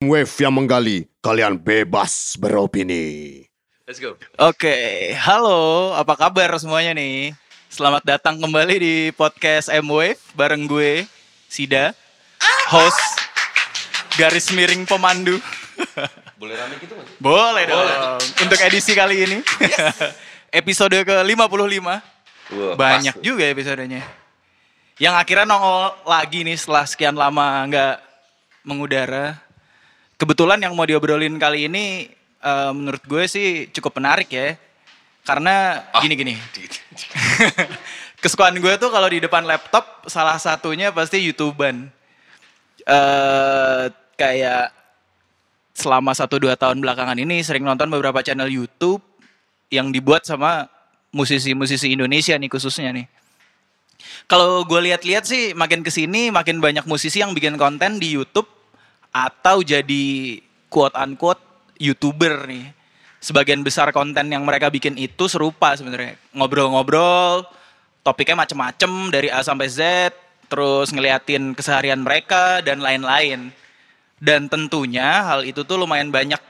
Wave yang menggali, kalian bebas beropini. Let's go. Oke, halo, apa kabar semuanya nih? Selamat datang kembali di podcast M-Wave bareng gue, Sida, host garis miring pemandu. Boleh rame gitu mas? Boleh dong, untuk edisi kali ini. Episode ke-55, Wah, banyak pas. juga episodenya. Yang akhirnya nongol lagi nih setelah sekian lama nggak mengudara. Kebetulan yang mau diobrolin kali ini eh, menurut gue sih cukup menarik ya. Karena gini-gini. Kesukaan gue tuh kalau di depan laptop salah satunya pasti YouTuber. eh kayak selama 1-2 tahun belakangan ini sering nonton beberapa channel YouTube yang dibuat sama musisi-musisi Indonesia nih khususnya nih. Kalau gue lihat-lihat sih makin ke sini makin banyak musisi yang bikin konten di YouTube atau jadi quote unquote youtuber nih. Sebagian besar konten yang mereka bikin itu serupa sebenarnya ngobrol-ngobrol, topiknya macem-macem dari A sampai Z, terus ngeliatin keseharian mereka dan lain-lain. Dan tentunya hal itu tuh lumayan banyak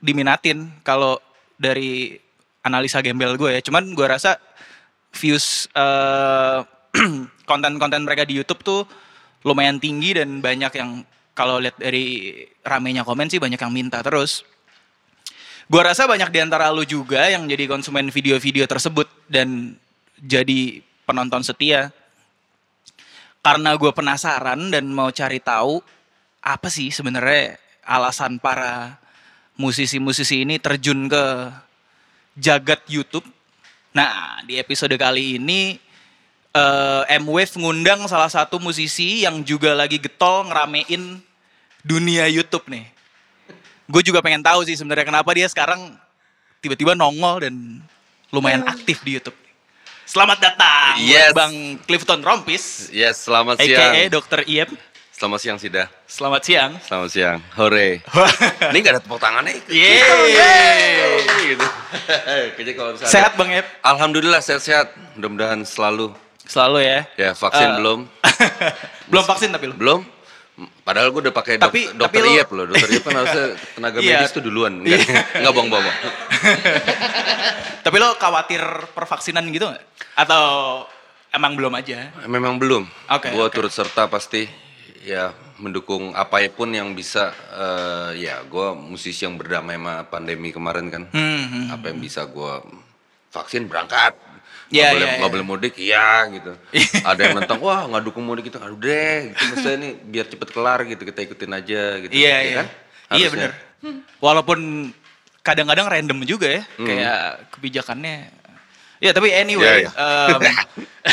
diminatin kalau dari analisa gembel gue ya. Cuman gue rasa views eh, konten-konten mereka di YouTube tuh lumayan tinggi dan banyak yang kalau lihat dari ramenya komen sih banyak yang minta terus. Gue rasa banyak di antara lu juga yang jadi konsumen video-video tersebut dan jadi penonton setia. Karena gue penasaran dan mau cari tahu apa sih sebenarnya alasan para musisi-musisi ini terjun ke jagat YouTube. Nah, di episode kali ini eh, M-Wave ngundang salah satu musisi yang juga lagi getol ngeramein dunia YouTube nih. Gue juga pengen tahu sih sebenarnya kenapa dia sekarang tiba-tiba nongol dan lumayan aktif di YouTube. Selamat datang Yes. Bang Clifton Rompis, Yes, selamat aka siang. Dr. Iem. Selamat siang Sida. Selamat siang. Selamat siang. Hore. Ini gak ada tepuk tangannya. Yeay. gitu. Kayaknya kalau misalnya Sehat Bang Iem? Alhamdulillah sehat-sehat. Mudah-mudahan selalu. Selalu ya. Ya vaksin Eh, belum. Belum vaksin tapi lu? Belum. Padahal gue udah pakai dok- Tapi- dokter tapi Iep loh. Dokter Iep kan harusnya tenaga Iya. medis tuh duluan. Enggak, enggak bohong-bohong. Tapi lo khawatir pervaksinan gitu nggak? Atau emang belum aja? Memang belum. Oke, Gue oke. turut serta pasti ya mendukung apa pun yang bisa eh, ya gue musisi yang berdamai sama pandemi kemarin kan. Hmm, hmm. Apa yang bisa gue vaksin berangkat. Iya, nggak boleh, nggak iya. boleh mudik, iya gitu. Ada yang nentang, wah nggak dukung mudik itu, aduh deh, gitu. Maksudnya ini biar cepet kelar gitu, kita ikutin aja gitu. Iya, ya iya. kan? Iya Harusnya. bener. Walaupun kadang-kadang random juga ya, Hmm. kayak kebijakannya. Ya tapi anyway, Iya, em,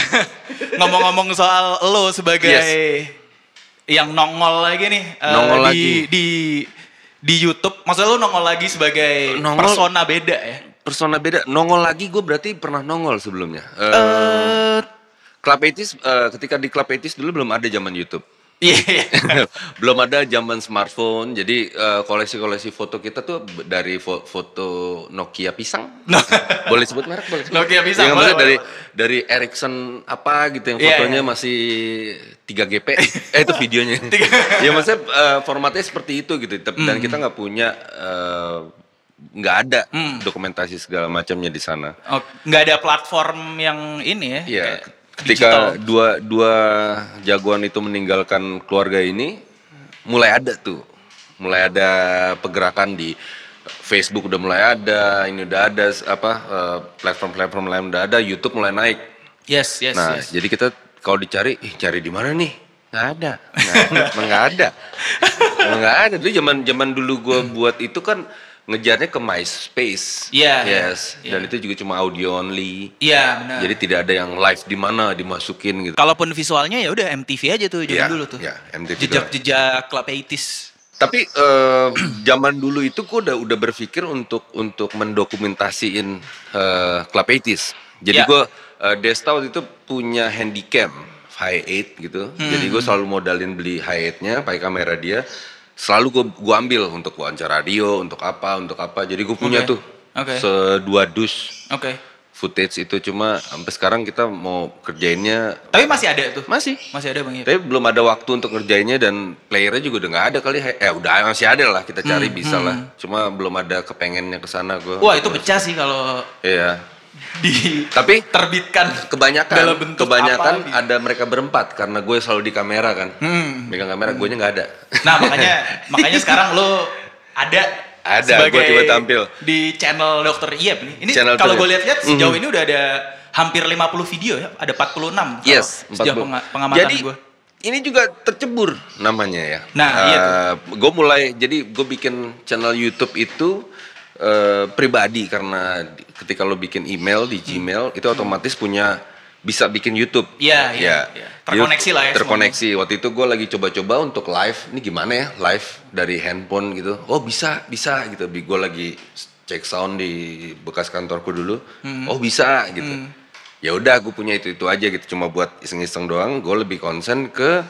ngomong-ngomong soal lo sebagai Yes. yang nongol lagi nih eh, Nongol di, lagi. di di YouTube, maksudnya lo nongol lagi sebagai Nongol- persona beda ya? Persona beda, nongol lagi gue berarti pernah nongol sebelumnya. Eh, Eh, Club 80s, eh, ketika di Club 80s dulu belum ada zaman YouTube. Iya, iya. belum ada zaman smartphone jadi eh, koleksi-koleksi foto kita tuh dari fo- foto Nokia pisang No. boleh sebut merek boleh sebut Nokia pisang, Iya, boleh, dari boleh, dari Ericsson apa gitu yang Iya, fotonya iya. masih 3 GP eh itu videonya ya maksudnya eh, formatnya seperti itu gitu Tep- Hmm. dan kita nggak punya eh, nggak ada Hmm. dokumentasi segala macamnya di sana Oh, nggak ada platform yang ini ya? Iya, ketika digital. dua dua jagoan itu meninggalkan keluarga ini, mulai ada tuh, mulai ada pergerakan di Facebook udah mulai ada, ini udah ada apa eh, platform-platform lain udah ada, YouTube mulai naik. Yes, yes, nah, yes. jadi kita kalau dicari, ih cari di mana nih? Nggak ada, nggak ada, nggak ada, nggak ada. Dulu zaman zaman dulu gue buat itu kan ngejarnya ke MySpace. Iya, yes. iya, Dan itu juga cuma audio only. Iya, benar. Jadi tidak ada yang live di mana dimasukin gitu. Kalaupun visualnya ya udah MTV aja tuh zaman Iya, dulu tuh. iya, MTV Jejak-jejak Club 80s. Tapi eh, zaman dulu itu gue udah udah berpikir untuk untuk mendokumentasiin eh, Club 80s. Jadi Ya. gue eh, Desta waktu itu punya handycam high eight gitu. Hmm. Jadi gue selalu modalin beli high eightnya, pakai kamera dia. Selalu gue gua ambil untuk wawancara radio, untuk apa, untuk apa. Jadi gue punya Oke. tuh Oke. sedua dus Oke. footage itu cuma sampai sekarang kita mau kerjainnya Tapi masih ada tuh. masih Masih ada Bang Ip. tapi belum ada waktu untuk ngerjainnya dan playernya juga udah nggak ada kali eh udah masih ada lah kita cari bisa lah cuma belum ada kepengennya ke sana gue Wah, itu pecah sih kalau iya di tapi terbitkan kebanyakan dalam bentuk kebanyakan apa, ada mereka berempat karena gue selalu di kamera kan Hmm. megang kamera gue nya nggak ada Nah, makanya makanya sekarang lo ada Ada, gua tiba tampil. di channel Dokter Iep nih. Ini Channel kalau gue lihat-lihat sejauh ini udah ada hampir 50 video ya, ada 46 kalau yes sejauh 40. penga- pengamatan jadi gue. ini juga tercebur namanya ya Nah, iya gue mulai jadi gue bikin channel YouTube itu eh, pribadi karena ketika lo bikin email di Gmail itu otomatis punya bisa bikin YouTube. Hmm. Iya, iya, Ya. iya. Terkoneksi lah ya Terkoneksi. Waktu itu gue lagi coba-coba untuk live. Ini gimana ya live dari handphone gitu? Oh bisa, bisa gitu. Gue lagi cek sound di bekas kantorku dulu. Hmm. Oh bisa gitu. Ya udah, gue punya itu itu aja gitu. Cuma buat iseng-iseng doang. Gue lebih konsen ke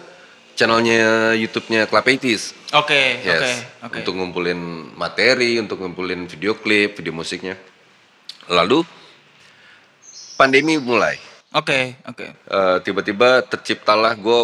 channelnya YouTube-nya Clapeitis. Oke, Yes. oke, oke. Untuk ngumpulin materi, untuk ngumpulin video klip, video musiknya. Lalu pandemi mulai. Oke, oke. Eh, tiba-tiba terciptalah gue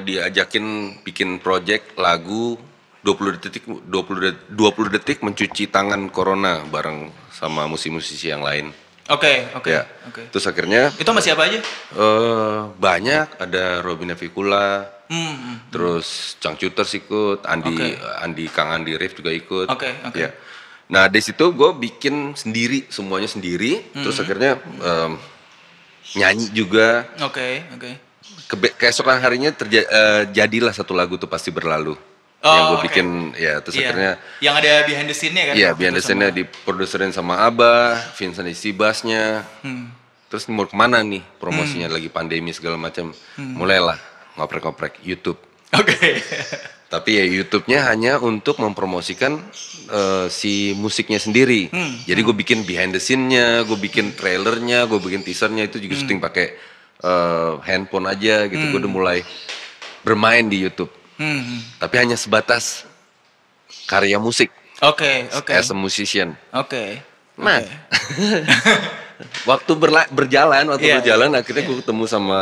diajakin bikin project lagu 20 detik 20 detik, 20 detik mencuci tangan corona bareng sama musisi-musisi yang lain. Oke, oke, ya. oke. Terus akhirnya Itu masih apa aja? eh banyak ada Robin Avikula, Hmm, hmm. terus Cangcuters ikut, Andi Oke. Andi Kang Andi Rif juga ikut. Oke, oke. Ya. Nah di situ gue bikin sendiri semuanya sendiri, terus Hmm. akhirnya em, nyanyi juga. Oke, oke. Kebe- keesokan harinya terja- eh, jadilah satu lagu tuh pasti berlalu. Oh, yang gue oke. bikin ya terus Iya. akhirnya yang ada behind the scene-nya kan? Iya, waktu behind the scene-nya diproduserin sama Abah, Vincent isi bassnya. Hmm. Terus mau ke mana nih promosinya lagi pandemi segala macam. Mulailah ngoprek-ngoprek YouTube. Oke. Tapi ya YouTube-nya hanya untuk mempromosikan eh, si musiknya sendiri. Hmm, Jadi gue bikin behind the scene-nya, gue bikin trailernya, gue bikin teasernya itu Hmm. juga syuting pakai eh, handphone aja gitu. Gue udah mulai bermain di YouTube. Hmm, hmm. Tapi hanya sebatas karya musik Oke, oke. as a musician. Oke. Nah, Oke. waktu berla- berjalan, waktu Iya, berjalan akhirnya gue ketemu sama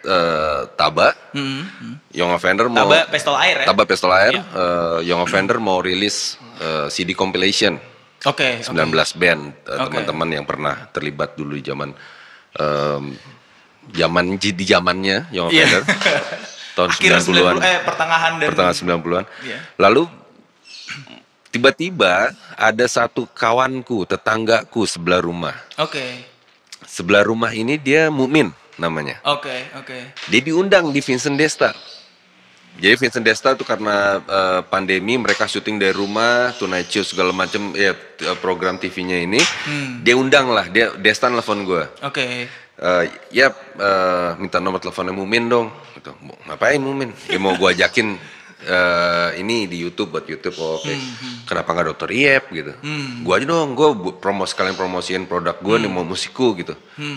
eh, Taba, Hmm, hmm. Young Offender mau Taba pistol air ya? Taba Pistol Air, Iya. eh, Young Offender mau rilis eh, CD compilation Oke. 19 band eh, Oke. teman-teman yang pernah terlibat dulu di zaman em, zaman di zamannya Young Iya. Offender tahun Akhir 90-an 90 eh pertengahan dan pertengahan 90-an. Iya. Lalu tiba-tiba ada satu kawanku, tetanggaku sebelah rumah. Oke. Sebelah rumah ini dia Mukmin namanya. Oke, oke. Dia diundang di Vincent Desta. Jadi Vincent Desta tuh karena eh, pandemi mereka syuting dari rumah, Tonight Show segala macam ya t- program TV-nya ini. Hmm. Dia undang lah, dia Desta nelfon gue. Oke. Eh, ya eh, minta nomor teleponnya Mumin dong. Gitu. "Mau Ngapain Mumin? Ya mau gue ajakin eh, ini di YouTube buat YouTube. Oh, Oke. Kenapa nggak Dokter Iep gitu? Hmm. Gue aja dong. Gue promo sekalian promosiin produk gue nih mau musikku gitu.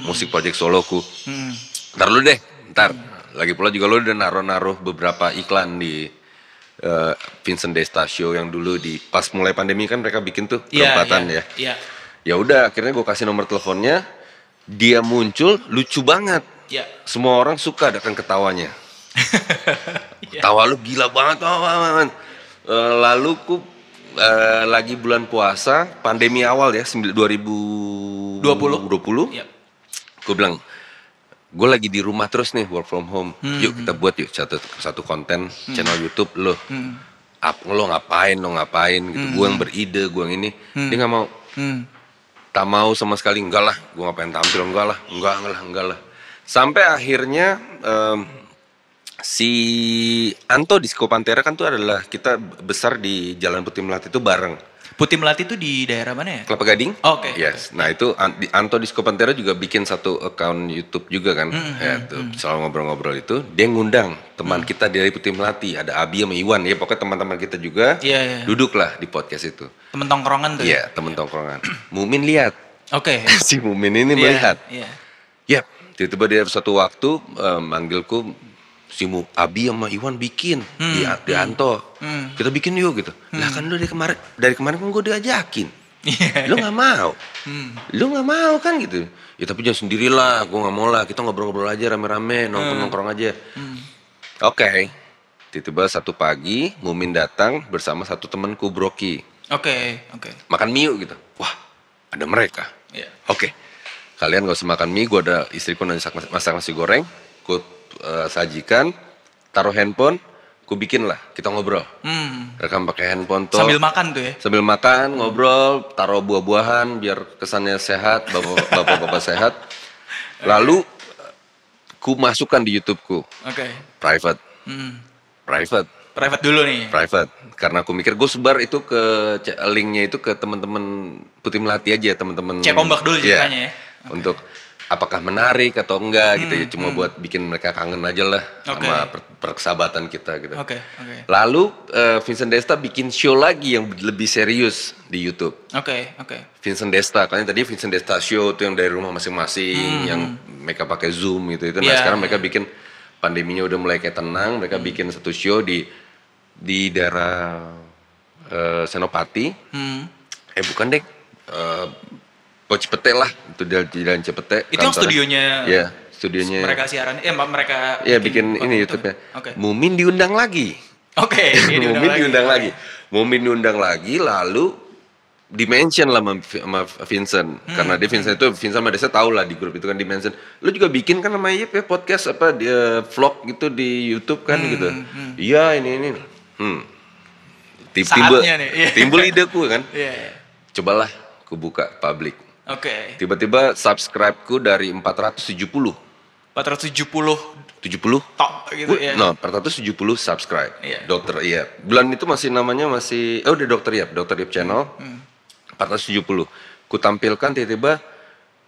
Musik project soloku. Hmm. Ntar lu deh. Ntar. Lagi pula juga lu udah naruh-naruh beberapa iklan di eh, Vincent Desta Show yang dulu di pas mulai pandemi kan mereka bikin tuh Iya, perempatan iya, ya Iya. ya udah akhirnya gue kasih nomor teleponnya dia muncul lucu banget Iya. semua orang suka dengan ketawanya. tawa lu gila banget Wawan. Eh, lalu ku eh, lagi bulan puasa pandemi awal ya sembil- 2020 20. Iya. gue bilang gue lagi di rumah terus nih work from home. Yuk kita buat yuk satu satu konten channel YouTube lo Hmm. Ap, lo ngapain lo ngapain? Gitu. Gue yang beride gue yang ini. Dia nggak mau. Hmm. tak mau sama sekali enggak lah gue ngapain tampil. Enggak lah enggak enggak lah enggak lah. Sampai akhirnya em, si Anto di Pantera kan tuh adalah kita besar di Jalan Putih Melati itu bareng Putih Melati itu di daerah mana ya? Kelapa Gading Oh, oke. yes nah itu Anto di Pantera juga bikin satu account YouTube juga kan Hmm, ya tuh selalu ngobrol-ngobrol itu dia ngundang teman Hmm. kita dari Putih Melati ada Abi sama Iwan ya pokoknya teman-teman kita juga Iya, iya. duduklah di podcast itu Temen tongkrongan tuh. ya? iya temen tongkrongan Mumin lihat Oke. si Mumin ini Iya, melihat Iya. Yap, tiba-tiba dia suatu waktu eh, manggilku si Mu, Abi sama Iwan bikin di, di Anto. Hmm. Kita bikin yuk gitu. Lah kan lu dari kemarin dari kemarin kan gue diajakin. Iya. Lu nggak mau. Hmm. Lu nggak mau kan gitu. Ya tapi jangan sendirilah, gue nggak mau lah. Kita ngobrol-ngobrol aja rame-rame, Hmm. nongkrong-nongkrong aja. Oke. Tiba-tiba satu pagi, Mumin datang bersama satu temanku Broki. Oke, oke. Makan mie yuk gitu. Wah, ada mereka. Iya. Oke. Kalian gak usah makan mie, gue ada istriku nanti masak, nasi goreng, ku eh, sajikan, taruh handphone, ku bikin lah, kita ngobrol. Hmm. Rekam pakai handphone tuh. Sambil makan tuh ya. Sambil makan, ngobrol, taruh buah-buahan biar kesannya sehat, bapak- bapak-bapak sehat. Lalu ku masukkan di YouTubeku, Oke. private, Hmm. private, Private dulu nih. private. Karena aku mikir gue sebar itu ke linknya itu ke teman-teman putih melati aja, teman-teman. Cek ombak dulu Iya. ceritanya ya. Untuk apakah menarik atau enggak gitu ya, cuma buat bikin mereka kangen aja lah Oke. sama per- persahabatan kita gitu. Oke, oke. Lalu eh, Vincent Desta bikin show lagi yang lebih serius di YouTube. Oke, oke. Vincent Desta, kan tadi Vincent Desta show tuh yang dari rumah masing-masing, yang mereka pakai Zoom gitu itu. Nah Hmm. Iya, sekarang iya. mereka bikin pandeminya udah mulai kayak tenang, mereka bikin satu show di di daerah eh, Senopati. Hmm. Eh bukan deh, eh Pok Cipete lah, itu di Jalan Cipete. Itu yang kantornya. studionya Iya, studionya. mereka siaran. Eh, mereka Iya bikin, ini konten YouTube-nya. Oke. Mumin diundang lagi. Oke, diundang Mumin lagi. diundang lagi. Mumin diundang lagi, lalu dimention lah sama, sama Vincent. Hmm. Karena dia Vincent itu, Vincent sama Desa tahu lah di grup itu kan dimention. Lu juga bikin kan sama Yip ya podcast apa dia vlog gitu di YouTube kan Hmm, gitu. Iya ini ini. Hmm. Ti- Timbul, iya. timbul ideku kan. Iya. Cobalah aku buka public. Oke. Tiba-tiba subscribe-ku dari 470. 470 70 tok gitu ya. No, 470 subscribe. Iya. Dokter Iyap. Bulan itu masih namanya masih oh udah Dokter Iyap, Dokter Iyap channel. Hmm. 470. Ku tampilkan tiba-tiba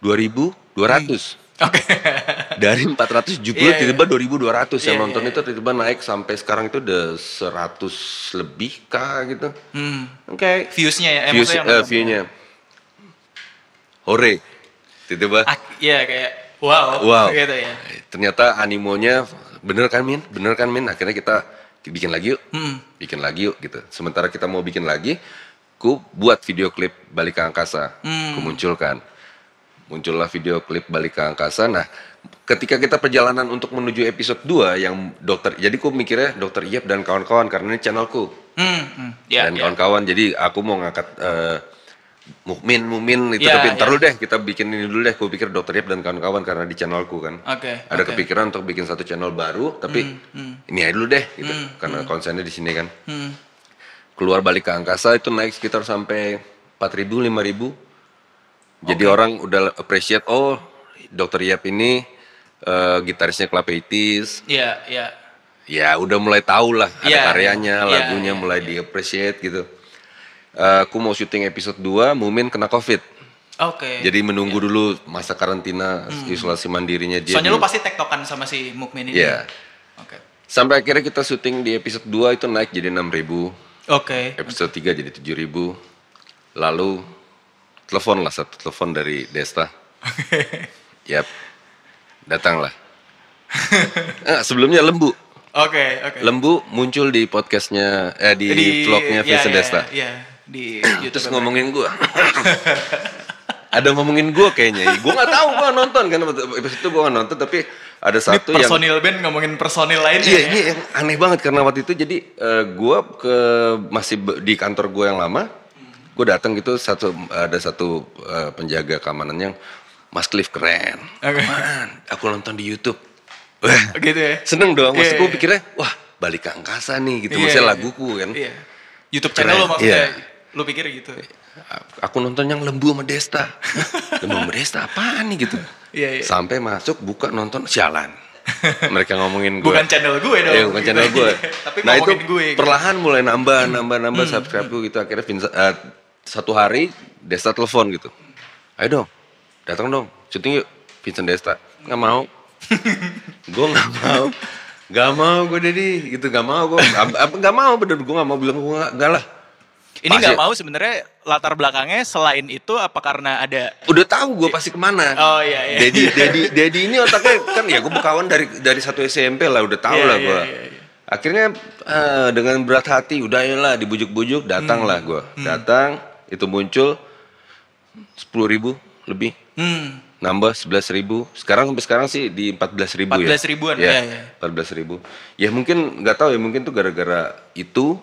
2200. Oke. Dari 470 Iya, iya. tiba-tiba 2200 yang Iya, nonton iya, itu tiba-tiba naik sampai sekarang itu udah 100 lebih kah gitu. Hmm. Oke. Views-nya ya, eh, Views, nonton. view-nya. Hore. Tiba-tiba Iya kayak wow, Wow. gitu ya. Ternyata animonya bener kan Min? Bener kan Min? Akhirnya kita bikin lagi yuk. Hmm. Bikin lagi yuk gitu. Sementara kita mau bikin lagi, ku buat video klip balik ke angkasa. Hmm. Ku munculkan. Muncullah video klip balik ke angkasa. Nah, ketika kita perjalanan untuk menuju episode 2 yang dokter jadi ku mikirnya dokter Iyap dan kawan-kawan karena ini channelku Hmm. hmm. Ya, dan ya. kawan-kawan. Jadi aku mau ngangkat eh, Mukmin, Mumin itu Ya, tapi ntar ya. dulu deh kita bikin ini dulu deh. Ku pikir dokter Iyap dan kawan-kawan karena di channelku kan Oke. ada oke. kepikiran untuk bikin satu channel baru tapi ini aja dulu deh gitu karena konsennya di sini kan Hmm. keluar balik ke angkasa itu naik sekitar sampai 4000 5000 jadi orang udah appreciate oh dokter Yap ini eh, gitarisnya Club 80s Iya, iya. ya udah mulai tahu lah ada Iya, karyanya iya, lagunya iya, mulai di appreciate gitu Eh, aku mau syuting episode 2 Mumin kena covid Oke. jadi menunggu dulu masa karantina isolasi mandirinya dia Hmm. Soalnya di- lu pasti tektokan sama si Mukmin ini. Iya. Oke. Sampai akhirnya kita syuting di episode 2 itu naik jadi 6000 Oke. Episode 3 jadi 7000 Lalu telepon lah satu telepon dari Desta. Yap. Datanglah. eh, sebelumnya Lembu. Oke, oke. Lembu muncul di podcastnya eh di, vlognya iya, Vincent iya, Desta. Iya, di YouTube. Terus ngomongin gua. ada ngomongin gua kayaknya. Gua nggak tahu gua nonton kan episode itu gua nggak nonton tapi ada Ini satu yang personil band ngomongin personil lainnya. Iya ya? ini yang aneh banget karena waktu itu jadi eh, gua ke masih di kantor gua yang lama, gue datang gitu satu ada satu eh, penjaga keamanan yang Mas Cliff keren, Oke. man, aku nonton di YouTube, wah Gitu ya. seneng dong, maksud gue iya. pikirnya wah balik ke angkasa nih gitu, Iya, maksudnya iya. laguku kan, Iya. YouTube channel Keren, lo maksudnya. iya. Lu pikir gitu. aku nonton yang lembu sama Desta, lembu sama Desta apaan nih gitu, Iya, iya. sampai masuk buka nonton sialan, mereka ngomongin gue, Bukan channel gue dong. Iya bukan gitu. channel gue. Tapi nah itu gue. gitu. perlahan mulai nambah, nambah, nambah subscribe gue gitu. Akhirnya Vincent, eh, satu hari Desta telepon gitu. Ayo dong, datang dong, syuting yuk. Vincent Desta, nggak mau. gue nggak mau. Gak mau gue jadi gitu gak mau gue gak mau bener gue gak mau bilang gue gak, gak lah Ini nggak mau sebenarnya latar belakangnya selain itu apa karena ada udah tahu gue pasti ke mana. Oh, iya, iya. Dedi Dedi Dedi ini otaknya kan ya gue berkawan dari dari satu SMP lah udah tahu Iya, lah iya, gue iya, iya. akhirnya eh, dengan berat hati udah lah dibujuk-bujuk datang lah gue datang itu muncul sepuluh ribu lebih. Hmm. nambah sebelas ribu. Sekarang sampai sekarang sih di empat belas ribu ya. 14 ribuan, ya, ya. empat belas ribu. Ya mungkin nggak tahu ya mungkin tuh gara-gara itu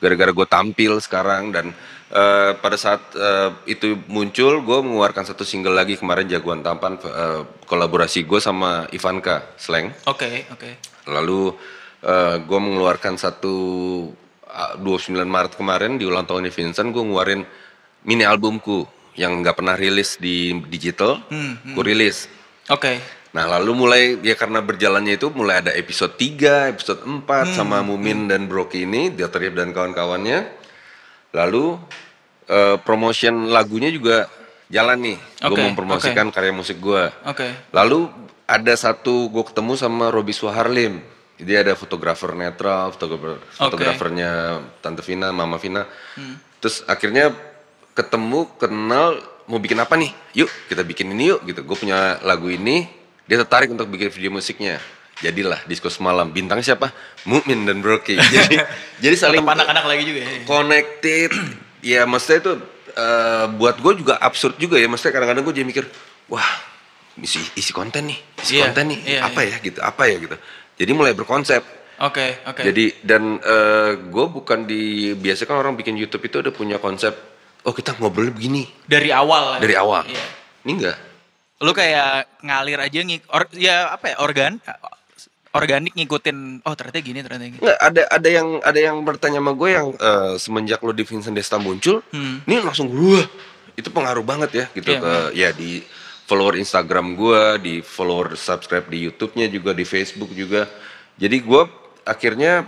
gara-gara gue tampil sekarang dan eh, pada saat eh, itu muncul gue mengeluarkan satu single lagi kemarin jagoan tampan eh, kolaborasi gue sama Ivanka Slang Oke, oke. lalu gue mengeluarkan satu uh, 29 Maret kemarin di ulang tahunnya Vincent gue ngeluarin mini albumku yang nggak pernah rilis di digital Hmm, gue rilis Oke. Nah lalu mulai ya karena berjalannya itu mulai ada episode 3 episode 4 Hmm, sama Mumin dan Broki ini. Yip dan kawan-kawannya lalu eh, promotion lagunya juga jalan nih gue Oke, mempromosikan karya musik gue Oke. Lalu ada satu gue ketemu sama Robi Suharlim. Dia ada fotografer netral, fotografer fotografernya Tante Vina, Mama Vina. Terus akhirnya ketemu, kenal, mau bikin apa nih? Yuk kita bikin ini yuk gitu. Gue punya lagu ini, dia tertarik untuk bikin video musiknya. Jadilah disco semalam. Bintangnya siapa? Mukmin dan Broki. Jadi jadi saling anak-anak lagi juga ya. connected ya maksudnya itu eh, buat gue juga absurd juga ya maksudnya kadang-kadang gue jadi mikir wah isi isi konten nih isi Iya, konten nih iya, apa ya gitu apa ya gitu jadi mulai berkonsep Oke, oke. jadi dan gue bukan di biasa kan orang bikin YouTube itu ada punya konsep oh kita ngobrol begini dari awal. ya? dari awal Iya. ini enggak Lu kayak ngalir aja ngik or, ya apa ya organ organik ngikutin oh ternyata gini ternyata gini. Nggak, ada ada yang ada yang bertanya sama gue yang eh, semenjak lo di Vincent Desta muncul, Hmm. ini langsung wah itu pengaruh banget ya gitu Iya, ke ya di follower Instagram gue, di follower subscribe di YouTube-nya juga di Facebook juga. Jadi gue akhirnya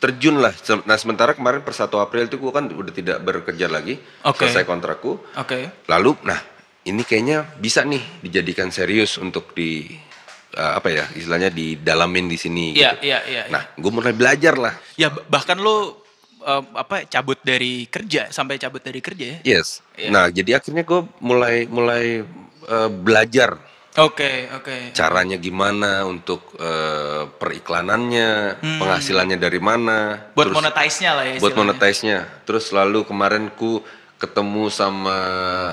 terjun lah. Nah sementara kemarin per 1 April itu gue kan udah tidak bekerja lagi, Oke. selesai kontrakku. Oke. Lalu, nah ini kayaknya bisa nih dijadikan serius untuk di eh, apa ya istilahnya didalamin di sini. Iya, gitu. iya, iya. iya. Nah, gue mulai belajar lah. Ya bah- bahkan lu em, apa cabut dari kerja sampai cabut dari kerja ya. Yes. Iya. Nah, jadi akhirnya gue mulai mulai eh, belajar Oke, oke. caranya gimana untuk eh, periklanannya, penghasilannya dari mana. Hmm. Buat terus monetize-nya lah ya Buat monetize-nya. Terus lalu kemarin ku ketemu sama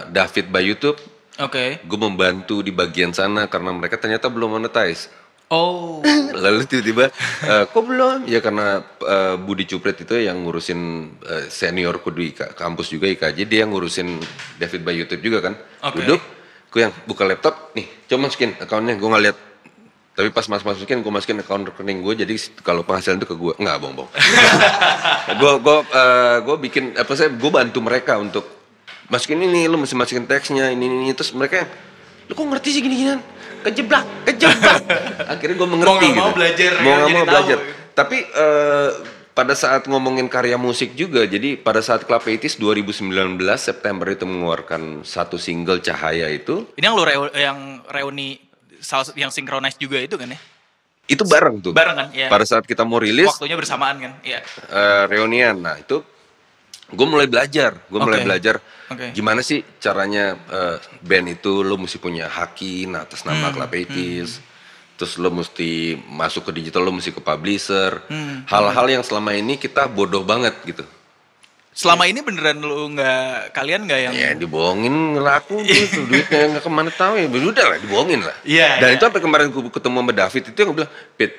David by YouTube. Oke. Gue membantu di bagian sana karena mereka ternyata belum monetize. Oh. Lalu tiba-tiba, eh, kok belum? Ya karena eh, Budi Cupret itu yang ngurusin eh, seniorku di ka- kampus juga IKJ, dia yang ngurusin David by YouTube juga kan. Oke. Duduk, gue yang buka laptop, nih coba masukin akunnya, gue nggak lihat. Tapi pas mas masukin, gue masukin akun rekening gue, jadi kalau penghasilan itu ke gue, nggak bohong bohong. gue gue eh, gue bikin apa saya, gue bantu mereka untuk masukin ini, lu mesti masukin teksnya ini ini, ini. terus mereka, lu kok ngerti sih gini-ginian? Kejeblak, kejeblak. Akhirnya gue mengerti Mau nggak mau gitu. belajar, Mau nggak mau tahu. belajar. Tapi eh, pada saat ngomongin karya musik juga, jadi pada saat Club 80s 2019 September itu mengeluarkan satu single Cahaya itu, Ini yang lu reu- yang reuni salah- yang synchronize juga itu kan ya? itu bareng tuh. Bareng kan? Iya. Pada saat kita mau rilis, Waktunya bersamaan kan? Iya. eh, reunian. Nah itu gue mulai belajar, gue mulai Oke. belajar Oke. gimana sih caranya eh, band itu lo mesti punya haki nah, atas nama Hmm, Club 80s. Terus lo mesti masuk ke digital, lo mesti ke publisher. Hmm, Hal-hal yang selama ini kita bodoh banget gitu. Selama ini beneran lu nggak kalian nggak yang Ya dibohongin ngelaku gitu, duitnya nggak ke mana tahu ya, udah lah dibohongin lah. Iya, Dan iya. itu sampai kemarin gue ketemu sama David itu yang gue bilang, Pit,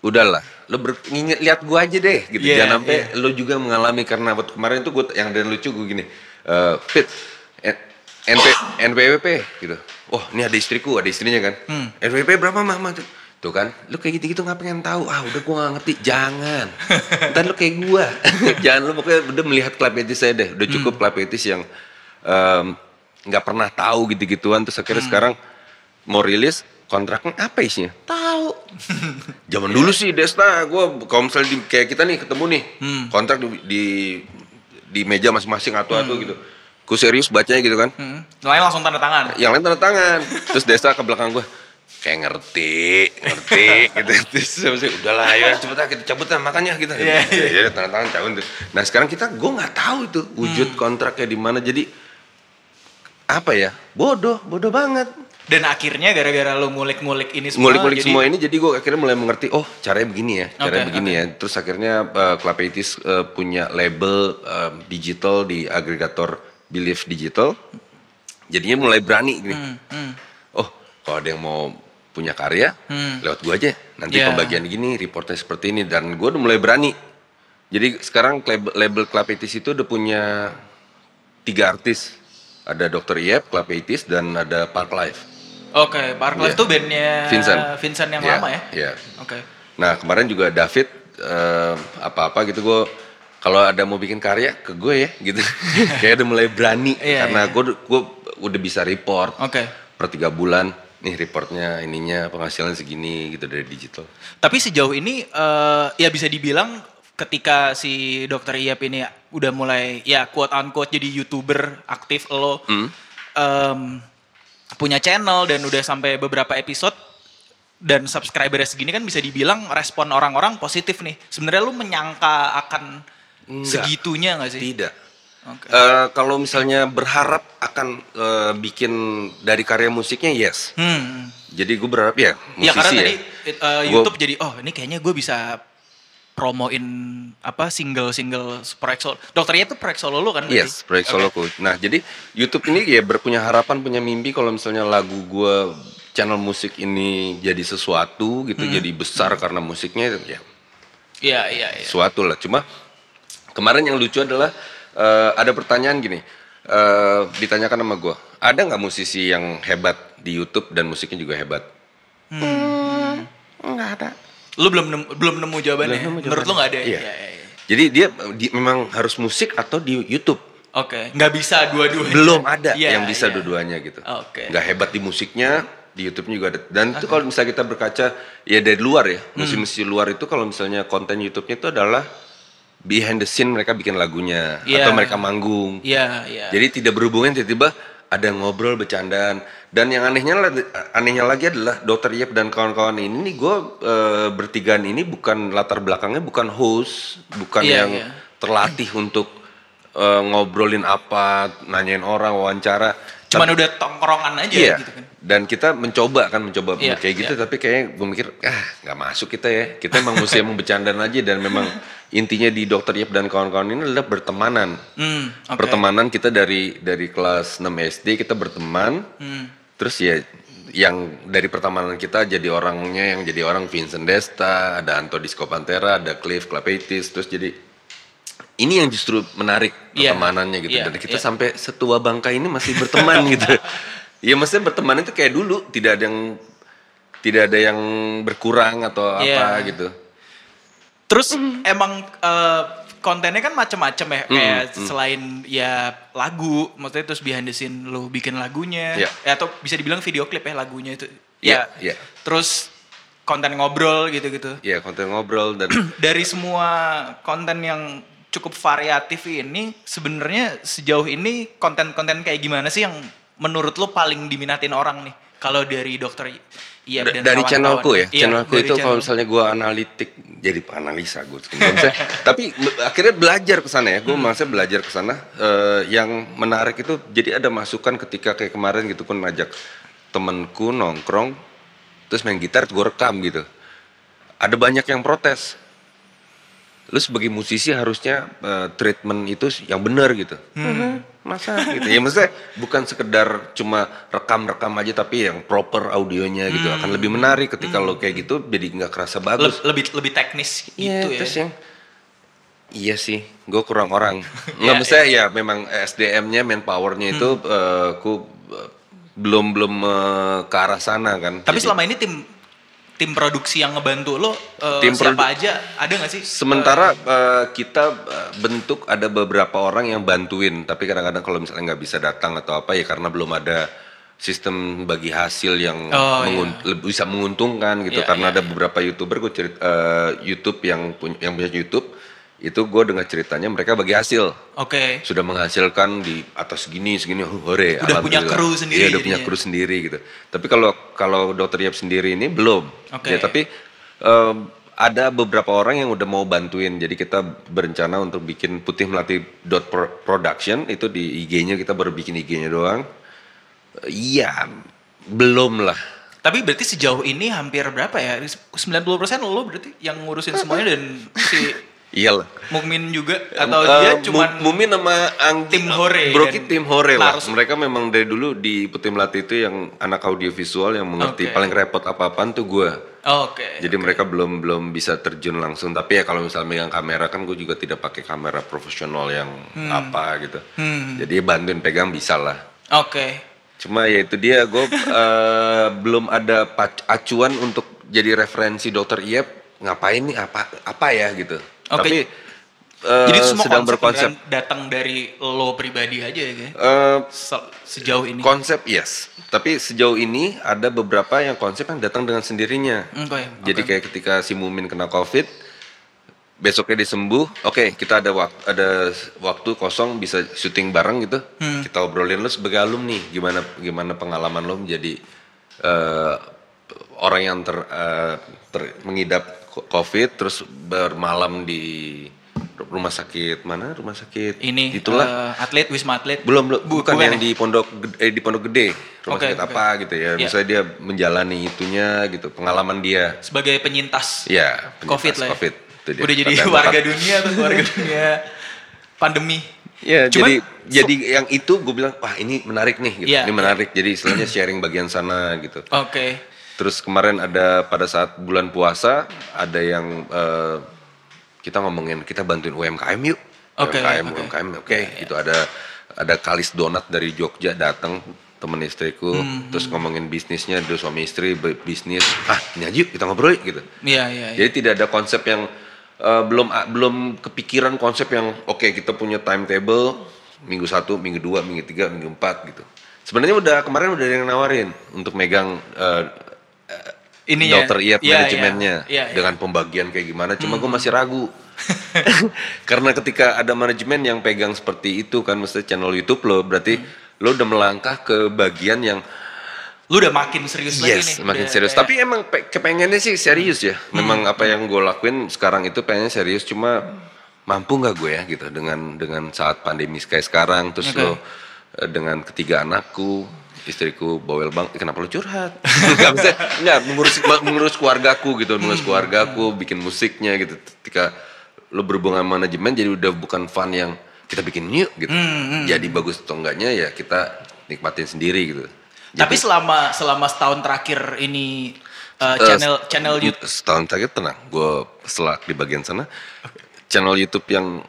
udahlah, lo ber, nginget lihat gue aja deh, gitu. Iya, Jangan sampai iya. lo juga mengalami karena waktu kemarin itu gue yang dan lucu gue gini, eh Pit, N- NP, NPWP gitu. Oh ini ada istriku, ada istrinya kan. Hmm. NPWP berapa mah? Tuh kan, lu kayak gitu-gitu nggak pengen tahu. Ah udah gue gak ngerti, jangan. Ntar lu kayak gue. jangan lu pokoknya udah melihat klub etis saya deh. Udah Hmm. cukup etis yang nggak pernah tahu gitu-gituan. Terus akhirnya Hmm. sekarang mau rilis kontraknya apa isinya? Tahu. Zaman dulu sih Desta, gue misalnya di, kayak kita nih ketemu nih, Hmm. kontrak di, di di meja masing-masing atau-atau gitu. Gue serius bacanya gitu kan. Hmm. Lain langsung tanda tangan. Yang lain tanda tangan. Terus Desta ke belakang gue. Kayak ngerti, ngerti gitu. Terus udahlah ayo cepet lah kita cabut lah makannya kita. Iya, iya. Ya, ya, tanda tangan cabut. Nah sekarang kita, gue nggak tahu itu wujud Hmm. kontraknya di mana. Jadi apa ya? Bodoh, bodoh banget. Dan akhirnya gara-gara lu ngulik-ngulik ini semua Ngulik-ngulik jadi- semua ini jadi gue akhirnya mulai mengerti, oh caranya begini ya, caranya Oke, begini ya. Terus akhirnya uh, Club 80s, uh, punya label uh, digital di agregator Believe Digital. Jadinya mulai berani gini. Hmm, hmm. Oh, kalau ada yang mau punya karya, Hmm. lewat gua aja. Nanti Yeah. pembagian gini, reportnya seperti ini dan gua udah mulai berani. Jadi sekarang label, label Club Etis itu udah punya tiga artis. Ada Dr. Iep, Club Etis, dan ada Park Life. Oke, Park Life Iya. tuh bandnya Vincent. Vincent yang Iya, lama ya? Iya. Oke. Nah kemarin juga David eh, apa-apa gitu gue kalau ada mau bikin karya ke gue ya gitu. Kayak udah mulai berani Iya, karena iya. gue gue udah bisa report Oke. per tiga bulan. Nih reportnya ininya penghasilan segini gitu dari digital. Tapi sejauh ini eh, ya bisa dibilang ketika si dokter Iyap ini udah mulai ya quote unquote jadi youtuber aktif lo Hmm. em, punya channel dan udah sampai beberapa episode dan subscribernya segini kan bisa dibilang respon orang-orang positif nih. Sebenarnya lu menyangka akan Enggak. segitunya nggak sih? Tidak. Oke. Eh, kalau misalnya berharap akan eh, bikin dari karya musiknya yes. Hmm. Jadi gue berharap ya musisi Ya karena ya. tadi Gua- YouTube jadi oh ini kayaknya gue bisa promoin apa single-single proyek solo. Dokternya itu proyek solo lu kan? berarti? Yes, proyek Oke. soloku. Nah, jadi YouTube ini ya berpunya harapan, punya mimpi kalau misalnya lagu gua channel musik ini jadi sesuatu gitu, jadi besar karena musiknya ya Iya, iya, iya. sesuatu lah. Cuma kemarin yang lucu adalah eh, ada pertanyaan gini, eh, ditanyakan sama gua, ada nggak musisi yang hebat di YouTube dan musiknya juga hebat? Nggak ada. Lu belum nemu, belum nemu jawabannya. Belum nemu Menurut lu nggak ada? Iya. Iya, iya, iya. Jadi dia di- memang harus musik atau di YouTube. Oke, nggak bisa dua-duanya. belum ada Iya, yang bisa iya. dua-duanya gitu. Oke. Nggak hebat di musiknya, di YouTube-nya juga ada. Dan itu kalau misalnya kita berkaca ya dari luar ya, Hmm. musisi-musisi luar itu kalau misalnya konten YouTube-nya itu adalah behind the scene mereka bikin lagunya Iya. atau mereka manggung. Iya, iya. Jadi tidak berhubungan tiba-tiba ada ngobrol bercandaan dan yang anehnya anehnya lagi adalah Dokter Yep dan kawan-kawan ini nih gue bertigaan ini bukan latar belakangnya bukan host, bukan Iya, yang iya. terlatih untuk eh, ngobrolin apa, nanyain orang, wawancara. Cuman Tapi- udah tongkrongan aja iya. gitu kan. Dan kita mencoba kan mencoba Iya, kayak gitu iya. tapi kayak gue mikir ah nggak masuk kita ya. Kita emang emang bercandaan aja dan memang intinya di Dokter Yep dan kawan-kawan ini adalah bertemanan. Hmm, oke. Pertemanan kita dari dari kelas 6 SD kita berteman. Hmm. Terus ya yang dari pertemanan kita jadi orangnya yang jadi orang Vincent Desta, ada Anto Disco Pantera, ada Cliff Clapetis, terus jadi ini yang justru menarik Iya, pertemanannya gitu. iya, Dan kita iya. sampai setua bangka ini masih berteman gitu. Ya maksudnya berteman itu kayak dulu, tidak ada yang tidak ada yang berkurang atau apa Iya. gitu. Terus emang eh, kontennya kan macem-macem ya, kayak mm. selain ya lagu, maksudnya terus behind the scene lu bikin lagunya, Iya. ya, atau bisa dibilang video klip ya lagunya itu. Iya, Ya, iya. terus konten ngobrol gitu-gitu. Ya konten ngobrol dan Dari semua konten yang cukup variatif ini, sebenarnya sejauh ini konten-konten kayak gimana sih yang menurut lu paling diminatin orang nih? Kalau dari dokter Iya dari kawan-kawan. channelku ya, Iya, channelku dari itu kalau channel. misalnya gue analitik jadi analisa gue, tapi akhirnya belajar ke sana ya, gue maksudnya belajar ke sana. eh, yang menarik itu jadi ada masukan ketika kayak kemarin gitu pun ngajak temenku nongkrong, terus main gitar, gue rekam gitu. Ada banyak yang protes. Lu sebagai musisi harusnya eh, treatment itu yang benar gitu. Masa gitu. Ya maksudnya bukan sekedar cuma rekam-rekam aja tapi yang proper audionya gitu. Akan lebih menarik ketika lo kayak gitu jadi nggak kerasa Le- bagus. lebih lebih teknis Iya, gitu ya. terus yang Iya sih, gue kurang orang. Nggak maksudnya ya memang SDM-nya, manpower-nya itu Hmm. eh, ku eh, belum belum eh, ke arah sana kan. Tapi Jadi- selama ini tim tim produksi yang ngebantu lo eh, Tim siapa aja ada nggak sih? Sementara eh, kita eh, bentuk ada beberapa orang yang bantuin, tapi kadang-kadang kalau misalnya nggak bisa datang atau apa ya karena belum ada sistem bagi hasil yang Oh, mengun- lebih bisa menguntungkan gitu. Iya, karena iya, ada beberapa youtuber gue cerita eh, YouTube yang punya yang punya YouTube itu gue dengar ceritanya mereka bagi hasil. Oke. sudah menghasilkan di atas segini segini hore Udah punya kru sendiri iya udah punya kru sendiri gitu. Tapi kalau kalau dokter Yap sendiri ini belum. Oke. ya tapi em, ada beberapa orang yang udah mau bantuin. Jadi kita berencana untuk bikin putih melati dot pro- production. Itu di IG-nya kita baru bikin IG-nya doang. Iya belum lah. Tapi berarti sejauh ini hampir berapa ya? 90% lo berarti yang ngurusin semuanya dan si Iyalah. Mukmin juga atau Eh, dia Mu- cuman Mumin sama Anggi tim Hore Broki dan tim Hore lah. Lars. Mereka memang dari dulu di Putih Melati itu yang anak audiovisual yang mengerti Oke. paling repot apa-apaan tuh gua. Oh, Oke. Jadi mereka belum belum bisa terjun langsung. Tapi ya kalau misalnya megang kamera kan gue juga tidak pakai kamera profesional yang Hmm. apa gitu. Jadi bantuin pegang bisa lah. Oke. Cuma ya itu dia gue eh, belum ada acuan untuk jadi referensi dokter Iep ngapain nih apa apa ya gitu. Oke. Tapi eh, Jadi semua sedang konsep berkonsep. datang dari lo pribadi aja ya, Se- sejauh ini. konsep yes, tapi sejauh ini ada beberapa yang konsep yang datang dengan sendirinya. Oke, Jadi oke. kayak ketika si Mumin kena COVID, besoknya disembuh, oke kita ada waktu ada waktu kosong bisa syuting bareng gitu. Hmm. Kita obrolin lo sebagai alumni, gimana gimana pengalaman lo menjadi eh, orang yang ter, eh, ter- mengidap COVID terus bermalam di rumah sakit mana? Rumah sakit Ini itulah. eh, atlet Wisma Atlet. Belum, belum Bu- bukan, yang ya? di pondok Gede- eh, di pondok gede rumah Oke, sakit oke. apa gitu ya Iya. misalnya dia menjalani itunya gitu pengalaman dia sebagai penyintas ya penyintas COVID lah. ya. covid itu dia. Udah jadi warga dunia atau warga dunia pandemi. ya Cuman, jadi jadi yang itu gue bilang wah ini menarik nih gitu Iya, ini menarik jadi istilahnya sharing bagian sana gitu Oke. Terus kemarin ada pada saat bulan puasa ada yang eh, kita ngomongin kita bantuin UMKM yuk. Oke, UMKM oke. UMKM oke. Itu ada ada Kalis Donat dari Jogja datang temen istriku. Hmm, terus ngomongin bisnisnya dua suami istri bisnis. Ah ini aja yuk kita ngobrol yuk," gitu. Iya, iya, iya. jadi tidak ada konsep yang eh, belum belum kepikiran konsep yang oke kita punya timetable minggu satu minggu dua minggu tiga minggu empat gitu. Sebenarnya udah kemarin udah ada yang nawarin untuk megang eh, Ininya. dokter Iep Iya, manajemennya iya, iya, iya. dengan pembagian kayak gimana. Cuma gue masih ragu. Karena ketika ada manajemen yang pegang seperti itu kan mesti channel YouTube lo berarti lo udah melangkah ke bagian yang Lu udah makin serius lagi nih. yes makin Udah serius. kayak- tapi emang pe- kepengennya sih serius ya. Memang apa yang gue lakuin sekarang itu pengennya serius. Cuma mampu nggak gue ya gitu. Dengan dengan saat pandemi kayak sekarang terus Oke. lo eh, dengan ketiga anakku istriku bawel bang "Eh, kenapa lo curhat? Nggak bisa nggak mengurus mengurus keluargaku gitu mengurus keluargaku bikin musiknya gitu. Ketika lo berhubungan manajemen jadi udah bukan fun yang kita bikin yuk gitu. Jadi bagus atau enggaknya ya kita nikmatin sendiri gitu. Tapi selama selama setahun terakhir ini uh, channel channel YouTube setahun terakhir tenang. Gue setelah di bagian sana. Channel YouTube yang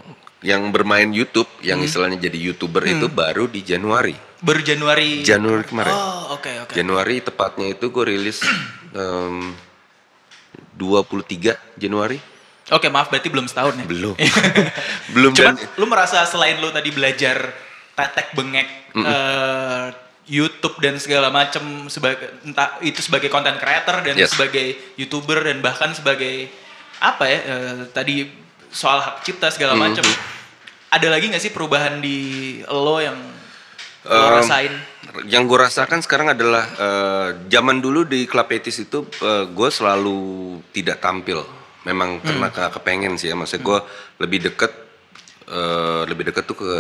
yang bermain YouTube yang Hmm. istilahnya jadi youtuber itu baru di Januari baru Januari. Januari kemarin Oh, oke oke. Januari tepatnya itu gue rilis em, 23 Januari Oke, maaf berarti belum setahun ya. belum belum Cuman dan lu merasa selain lu tadi belajar tetek bengek eh, YouTube dan segala macam sebagai entah itu sebagai content creator dan Yes. sebagai YouTuber dan bahkan sebagai apa ya eh, tadi soal hak cipta segala macam. Ada lagi nggak sih perubahan di lo yang lo Em, rasain? Yang gue rasakan sekarang adalah eh, zaman dulu di Club Etis itu gue selalu tidak tampil. Memang Hmm. karena ke- kepengen sih ya, maksudnya gue lebih deket eh, lebih deket tuh ke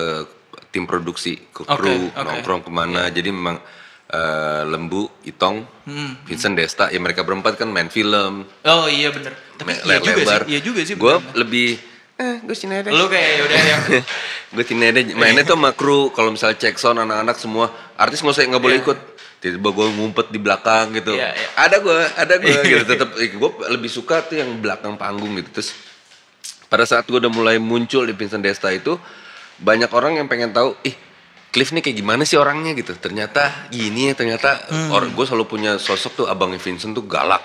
tim produksi, ke kru, oke. nongkrong ke mana. Jadi memang eh, Lembu, Itong, Hmm. Vincent Desta, ya mereka berempat kan main film, Oh iya bener. Tapi main iya juga lebar. sih, iya juga sih. Gue lebih, eh gue sini aja. Lu kayak udah yang gue sini aja mainnya tuh sama kru kalau misalnya cek sound anak-anak semua artis nggak usah nggak boleh Iya. ikut. Tiba-tiba gue ngumpet di belakang gitu. Iya, iya. ada gue ada gue gitu tetap gue lebih suka tuh yang belakang panggung gitu. Terus pada saat gue udah mulai muncul di Vincent Desta itu banyak orang yang pengen tahu ih Cliff nih kayak gimana sih orangnya? Gitu. Ternyata gini ya ternyata Hmm. orang gue selalu punya sosok tuh abangnya Vincent tuh galak.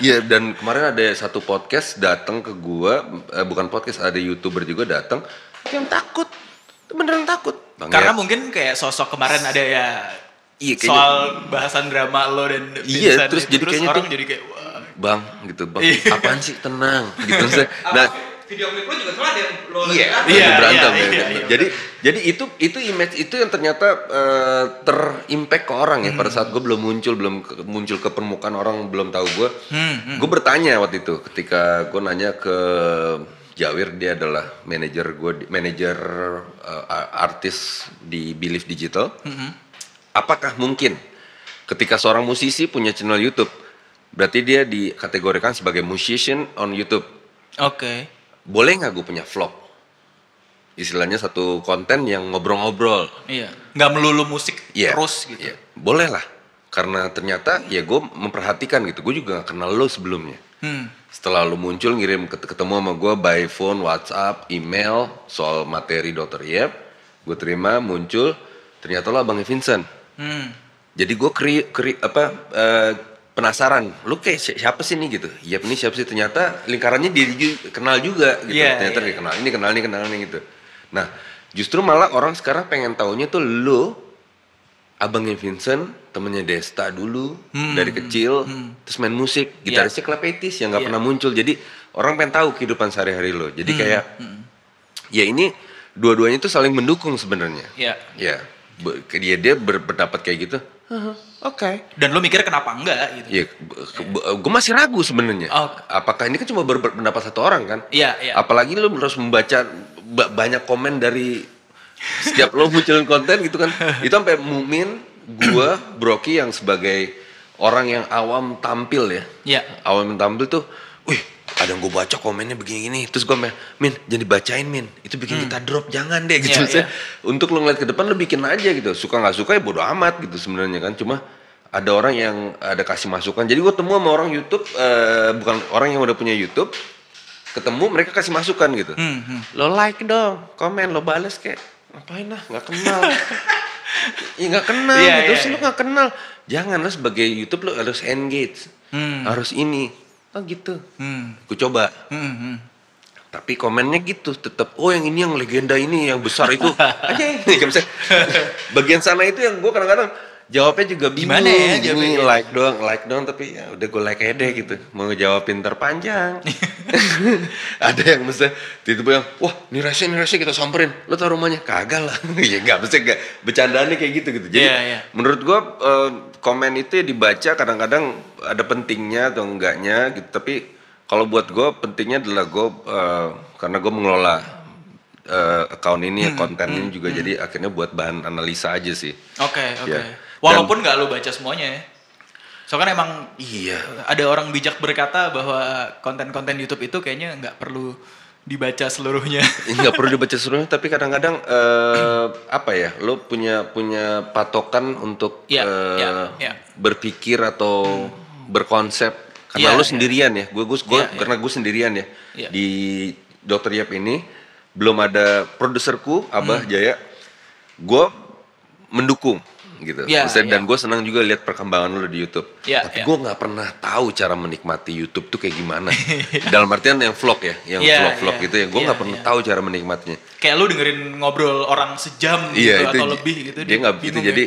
Iya dan kemarin ada satu podcast datang ke gue eh, bukan podcast ada youtuber juga datang yang takut beneran takut Bang, Karena ya, mungkin kayak sosok kemarin ada ya Iya, kayaknya- soal bahasan drama lo dan Iya, Vincent terus itu. jadi kayaknya orang tuh- jadi kayak wah. bang gitu bang Iya. apaan sih tenang gitu nah video klip lo juga tuh ada yang lo Iya, iya, iya, berantem iya, ya. iya, iya, jadi jadi itu itu image itu yang ternyata eh, terimpact ke orang ya pada Hmm. saat gue belum muncul belum ke- muncul ke permukaan orang belum tahu gue. Hmm, Gue bertanya waktu itu ketika gue nanya ke Jawir dia adalah manajer gue manajer eh, artis di Believe Digital. Hmm, Apakah mungkin ketika seorang musisi punya channel YouTube berarti dia dikategorikan sebagai musician on YouTube? Oke. boleh nggak gue punya vlog? Istilahnya satu konten yang ngobrol-ngobrol. Iya. Nggak melulu musik Iya, terus gitu. iya. Boleh lah. Karena ternyata ya gue memperhatikan gitu. Gue juga gak kenal lo sebelumnya. Hmm. Setelah lo muncul ngirim ket- ketemu sama gue by phone, WhatsApp, email soal materi Dr. Yep. Gue terima muncul. Ternyata lo abangnya Vincent. Hmm. Jadi gue keri, keri- apa eh, penasaran, lu kayak si- siapa sih nih gitu? Iya ini siapa sih? Ternyata lingkarannya dia kenal juga gitu. Iya, Ternyata iya. dia kenal ini kenal ini kenal ini gitu. Nah justru malah orang sekarang pengen taunya tuh lu abangnya Vincent, temennya Desta dulu Hmm, dari kecil, terus main musik, gitarisnya Klepetis yang nggak Iya. pernah muncul. Jadi orang pengen tahu kehidupan sehari-hari lo. Hmm, Jadi kayak ya ini dua-duanya tuh saling mendukung sebenarnya. Iya. Ya, be- dia dia ber- berpendapat kayak gitu. "Haha, Oke. Dan lu mikir kenapa enggak gitu. Iya, gue masih ragu sebenarnya. Oh. Apakah ini kan cuma ber- berpendapat satu orang kan? Iya, iya. Apalagi lu harus membaca ba- banyak komen dari setiap lo munculin konten gitu kan. Itu sampai Mumin, gua, Broki yang sebagai orang yang awam tampil ya. Iya. Awam tampil tuh, wih ada yang gue baca komennya begini-gini. Terus gue Min, jangan dibacain Min. Itu bikin kita drop, jangan deh gitu. Hmm. Iya, Maksudnya, Untuk lo ngeliat ke depan lo bikin aja gitu. Suka nggak suka ya bodo amat gitu sebenarnya kan. Cuma ada orang yang ada kasih masukan. Jadi gue temu sama orang YouTube, eh, bukan orang yang udah punya YouTube. Ketemu mereka kasih masukan gitu. Hmm, hmm. Lo like dong, komen, lo bales kayak ngapain lah, nggak kenal. ya nggak kenal, Iya, gitu. iya, terus lo iya. nggak kenal. Jangan lo sebagai YouTube lo harus engage, Hmm. harus ini, oh gitu. Hmm. Gue coba, Hmm, hmm. tapi komennya gitu tetap oh yang ini yang legenda ini yang besar itu aja misalnya, bagian sana itu yang gue kadang-kadang jawabnya juga bingung. Gimana ya jawabnya? like doang like doang tapi ya udah gue like aja deh gitu. Mau ngejawabin terpanjang. Ada yang mesti tiba-tiba yang wah ini rahasia ini rahasia kita samperin. Lo tau rumahnya. Kagak lah. Ya nggak mesti nggak bercandaannya kayak gitu gitu. Jadi Iya, iya. menurut gue eh, komen itu ya dibaca kadang-kadang ada pentingnya atau enggaknya gitu. Tapi kalau buat gue pentingnya adalah gue eh, karena gue mengelola eh, account ini Hmm, konten ini juga. jadi akhirnya buat bahan analisa aja sih. Oke, oke. Ya. Walaupun nggak lu baca semuanya ya. Soalnya kan emang iya ada orang bijak berkata bahwa konten-konten YouTube itu kayaknya nggak perlu dibaca seluruhnya. nggak perlu dibaca seluruhnya tapi kadang-kadang eh, apa ya lo punya punya patokan untuk Iya, eh, iya, iya. berpikir atau berkonsep karena Iya, lo sendirian ya gue gue Iya, iya. karena gue sendirian ya Iya. di dokter Yap ini belum ada produserku Abah Hmm. Jaya gue mendukung gitu Iya, Maksudnya, dan iya. gue senang juga lihat perkembangan lo di YouTube Iya, tapi iya. gue nggak pernah tahu cara menikmati YouTube tuh kayak gimana dalam artian yang vlog ya yang Iya, vlog-vlog iya. gitu ya gue Iya, nggak pernah iya. tahu cara menikmatinya Kayak lu dengerin ngobrol orang sejam Iya gitu itu atau lebih gitu. Dia nggak bingung ya. Jadi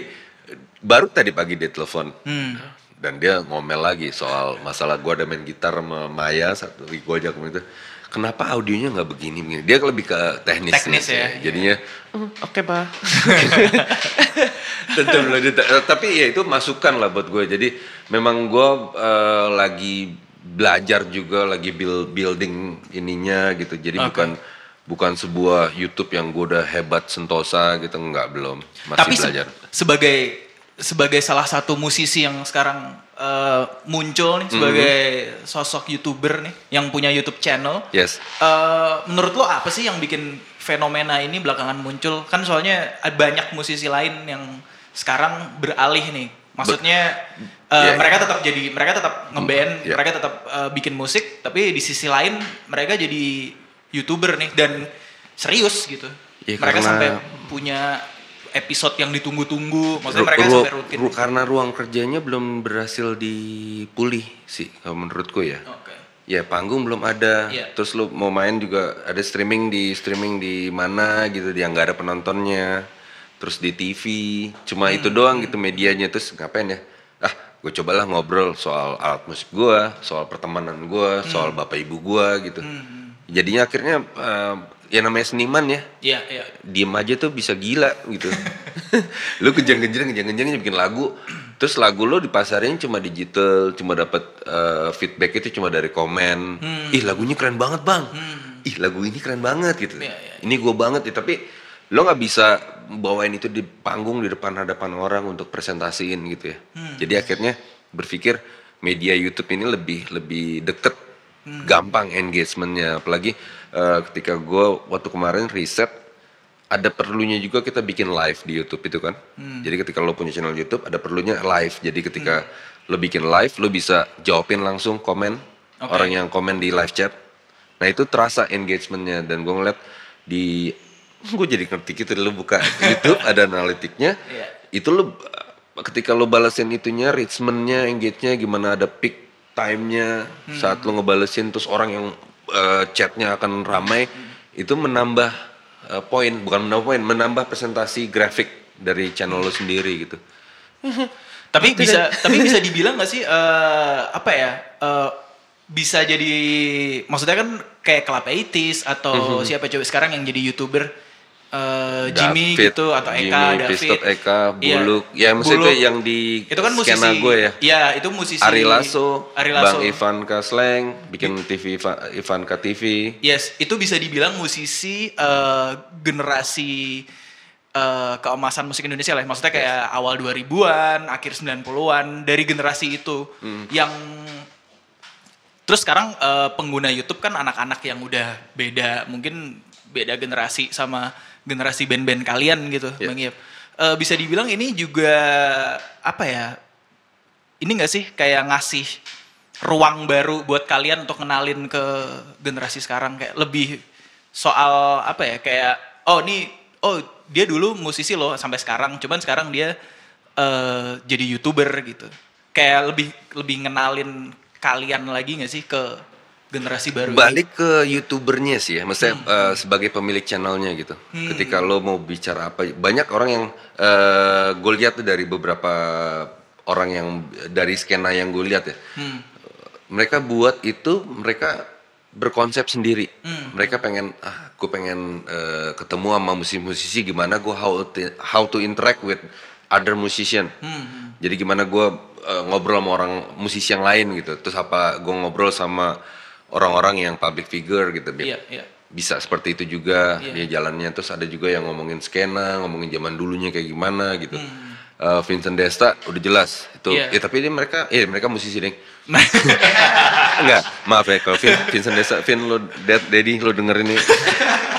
baru tadi pagi dia telepon Hmm. dan dia ngomel lagi soal masalah gua ada main gitar sama Maya satu gue ajak itu. Kenapa audionya nggak begini begini? Dia lebih ke teknis. Teknis nih, ya, Jadinya "Hmm, oke bah. Tentu eh, tapi ya itu masukan lah buat gue. Jadi memang gue eh, lagi belajar juga, lagi build building ininya gitu. Jadi Oke. bukan bukan sebuah YouTube yang gue udah hebat sentosa gitu nggak belum masih Tapi se- belajar. sebagai sebagai salah satu musisi yang sekarang eh, muncul nih sebagai Mhm. sosok youtuber nih yang punya YouTube channel. Yes. Eh, menurut lo apa sih yang bikin fenomena ini belakangan muncul? Kan soalnya ada banyak musisi lain yang sekarang beralih nih. Maksudnya eh, Iya, iya. mereka tetap jadi mereka tetap ngeband, Iya. mereka tetap eh, bikin musik, tapi di sisi lain mereka jadi youtuber nih dan serius gitu. Iya, mereka karena- sampai punya episode yang ditunggu-tunggu. Maksudnya mereka ru- sampai rutin. ru- karena ruang kerjanya belum berhasil dipulih sih kalau menurutku ya. Oke. Ya panggung belum ada. Iya. Terus lu mau main juga ada streaming di streaming di mana gitu dia nggak ada penontonnya. Terus di TV cuma itu Hmm. doang gitu medianya terus ngapain ya? Ah, gue cobalah ngobrol soal alat musik gua, soal pertemanan gua, Hmm. soal bapak ibu gua gitu. Jadinya akhirnya eh, ya namanya seniman ya, Iya, iya. diem aja tuh bisa gila gitu. lu kejang-kejang kejang-kejang bikin lagu, terus lagu lu dipasarin cuma digital, cuma dapat eh, feedback itu cuma dari komen. Ih lagunya keren banget bang. Ih lagu ini keren banget gitu. Iya, iya. Ini gue banget ya tapi lo nggak bisa bawain itu di panggung di depan hadapan orang untuk presentasiin gitu ya. Jadi akhirnya berpikir media YouTube ini lebih lebih deket gampang engagementnya apalagi eh, ketika gue waktu kemarin riset ada perlunya juga kita bikin live di YouTube itu kan. Jadi ketika lo punya channel YouTube ada perlunya live. Jadi ketika lo bikin live lo bisa jawabin langsung komen Oke. orang yang komen di live chat. Nah itu terasa engagementnya. Dan gue ngeliat di gue jadi ngerti gitu lo buka YouTube ada analitiknya. Iya. itu lo ketika lo balesin itunya reachmentnya engage-nya gimana ada peak time-nya saat lo ngebalesin terus orang yang eh, chatnya akan ramai itu menambah eh, poin bukan menambah poin menambah presentasi grafik dari channel lo sendiri gitu Tapi bisa tapi bisa dibilang nggak sih eh, apa ya? eh, bisa jadi maksudnya kan kayak Kelapaitis atau siapa coba sekarang yang jadi YouTuber eh, Jimmy David, gitu atau Eka, Jimmy, David. Pistot, Eka, Iya. Buluk. Ya, maksudnya Buluk. yang di itu kan musisi skena gue ya. Iya, itu musisi Ari Lasso, Ari Lasso. Bang Ivan Kasleng, bikin TV Iva- Ivanka TV. Yes, itu bisa dibilang musisi eh, generasi eh, keemasan musik Indonesia lah. Maksudnya kayak awal 2000-an, akhir 90-an dari generasi itu Hmm. yang terus sekarang eh, pengguna YouTube kan anak-anak yang udah beda, mungkin beda generasi sama generasi band-band kalian gitu, Yeah. Bang Yep. Eh, bisa dibilang ini juga apa ya? Ini gak sih kayak ngasih ruang baru buat kalian untuk kenalin ke generasi sekarang kayak lebih soal apa ya kayak oh nih oh dia dulu musisi loh sampai sekarang cuman sekarang dia eh, jadi youtuber gitu kayak lebih lebih ngenalin kalian lagi nggak sih ke generasi baru ini? Balik ke youtubernya sih ya, maksudnya eh, sebagai pemilik channelnya gitu. Ketika lo mau bicara apa, banyak orang yang eh gue lihat tuh dari beberapa orang yang dari skena yang gue lihat ya, Hmm. mereka buat itu mereka berkonsep sendiri. Hmm. Mereka pengen ah gue pengen eh, ketemu sama musisi-musisi gimana gue how to, how to interact with other musician. Hmm. Jadi gimana gue eh, ngobrol sama orang musisi yang lain gitu. Terus apa gue ngobrol sama orang-orang yang public figure gitu. Iya, iya. Bisa seperti itu juga Iya. dia jalannya. Terus ada juga yang ngomongin skena, ngomongin zaman dulunya kayak gimana gitu. Eh, Vincent Desta udah jelas itu. Hmm. Iya. Ya tapi dia mereka, eh mereka musisi ding. Enggak, maaf ya kalau Vin, Vincent Desa, Vin lo Dad, Daddy lo dengerin ini.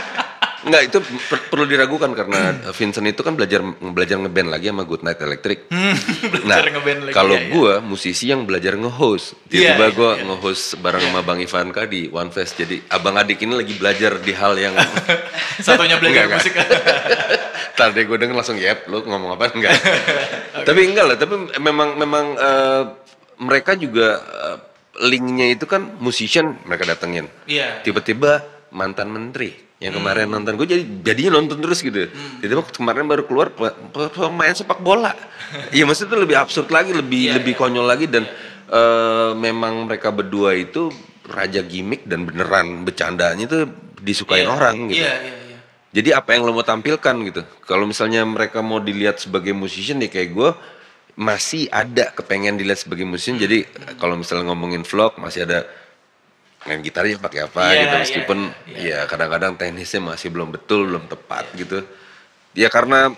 Enggak, itu per- perlu diragukan karena Vincent itu kan belajar belajar ngeband lagi sama Good Night Electric. nah, ngeband lagi, kalau iya, iya. gua musisi yang belajar nge-host. Tiba-tiba iya, gua iya. nge-host bareng sama Bang Ivanka di One Fest. Jadi abang adik ini lagi belajar di hal yang satunya belajar Enggak, musik Ntar deh gue denger langsung yep, lu ngomong apa enggak? Tapi enggak lah, tapi memang memang eh, mereka juga eh, linknya itu kan musician mereka datengin. Iya. Tiba-tiba mantan menteri yang kemarin nonton gue jadi jadinya nonton terus gitu. Tiba-tiba kemarin baru keluar pe- pe- pemain sepak bola. Iya maksudnya itu lebih absurd lagi, lebih Iya, lebih iya. konyol lagi dan eh, memang mereka berdua itu raja gimmick dan beneran bercandanya itu disukain Iya, orang gitu. iya iya iya Jadi apa yang lo mau tampilkan gitu. Kalau misalnya mereka mau dilihat sebagai musician ya kayak gue masih ada kepengen dilihat sebagai musician. Jadi kalau misalnya ngomongin vlog masih ada main gitarnya pakai apa Iya, gitu iya, meskipun iya, ya kadang-kadang teknisnya masih belum betul, belum tepat gitu. Ya karena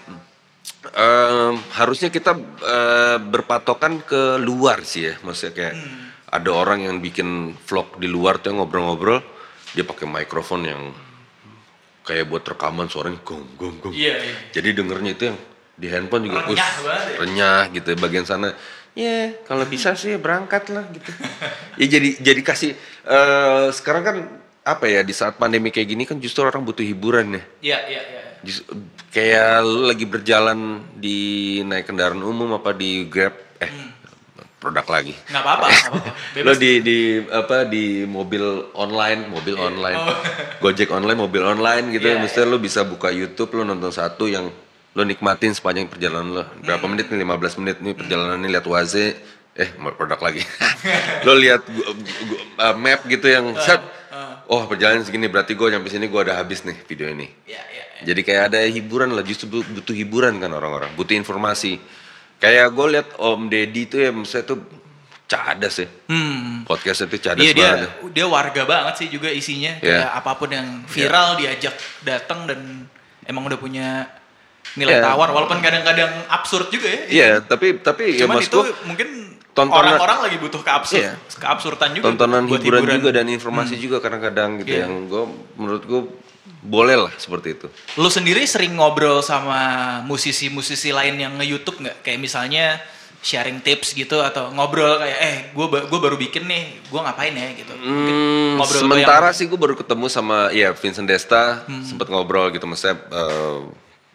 em, harusnya kita eh, berpatokan ke luar sih ya. Maksudnya kayak Hmm. ada orang yang bikin vlog di luar tuh ngobrol-ngobrol dia pakai mikrofon yang kayak buat rekaman suaranya gong gong gong. Iya, iya. Jadi dengernya itu yang di handphone juga Renyah us, ya. renyah gitu bagian sana. Ya kalau bisa sih berangkat lah gitu. ya jadi jadi kasih eh, sekarang kan apa ya di saat pandemi kayak gini kan justru orang butuh hiburan ya. iya iya iya kayak lu lagi berjalan di naik kendaraan umum apa di Grab eh produk lagi. nggak apa-apa Lo di di apa di mobil online, mobil online, Oh. Gojek online, mobil online gitu. Iya, Misalnya lo bisa buka YouTube, lo nonton satu yang lo nikmatin sepanjang perjalanan lo. Berapa menit nih? 15 menit nih perjalanan ini lihat waze, eh mau produk lagi. lo lihat uh, map gitu yang set. Oh perjalanan segini berarti gue nyampe sini gue udah habis nih video ini. iya iya iya. Jadi kayak ada hiburan lah, justru bu- butuh hiburan kan orang-orang, butuh informasi. Kayak gue lihat Om Deddy tuh ya, misalnya tuh cadas ya. hmm Podcastnya tuh cadas Iya dia banget. ya. dia warga banget sih juga isinya Iya. kayak apa pun yang viral diajak datang dan emang udah punya nilai Iya. tawar walaupun kadang-kadang absurd juga ya. Iya, tapi tapi ya Cuman mas itu gua- mungkin Tontonan- orang-orang lagi butuh keabsurd, Iya. keabsurdan juga. tontonan buat hiburan, juga dan informasi juga kadang-kadang gitu Iya. yang gue menurut gue boleh lah seperti itu. Lu sendiri sering ngobrol sama musisi-musisi lain yang nge-YouTube nggak? Kayak misalnya sharing tips gitu atau ngobrol kayak eh gue gue baru bikin nih, gue ngapain ya gitu. Hmm, ngobrol sementara yang- sih gue baru ketemu sama ya Vincent Desta Hmm. sempet ngobrol gitu maksudnya eh,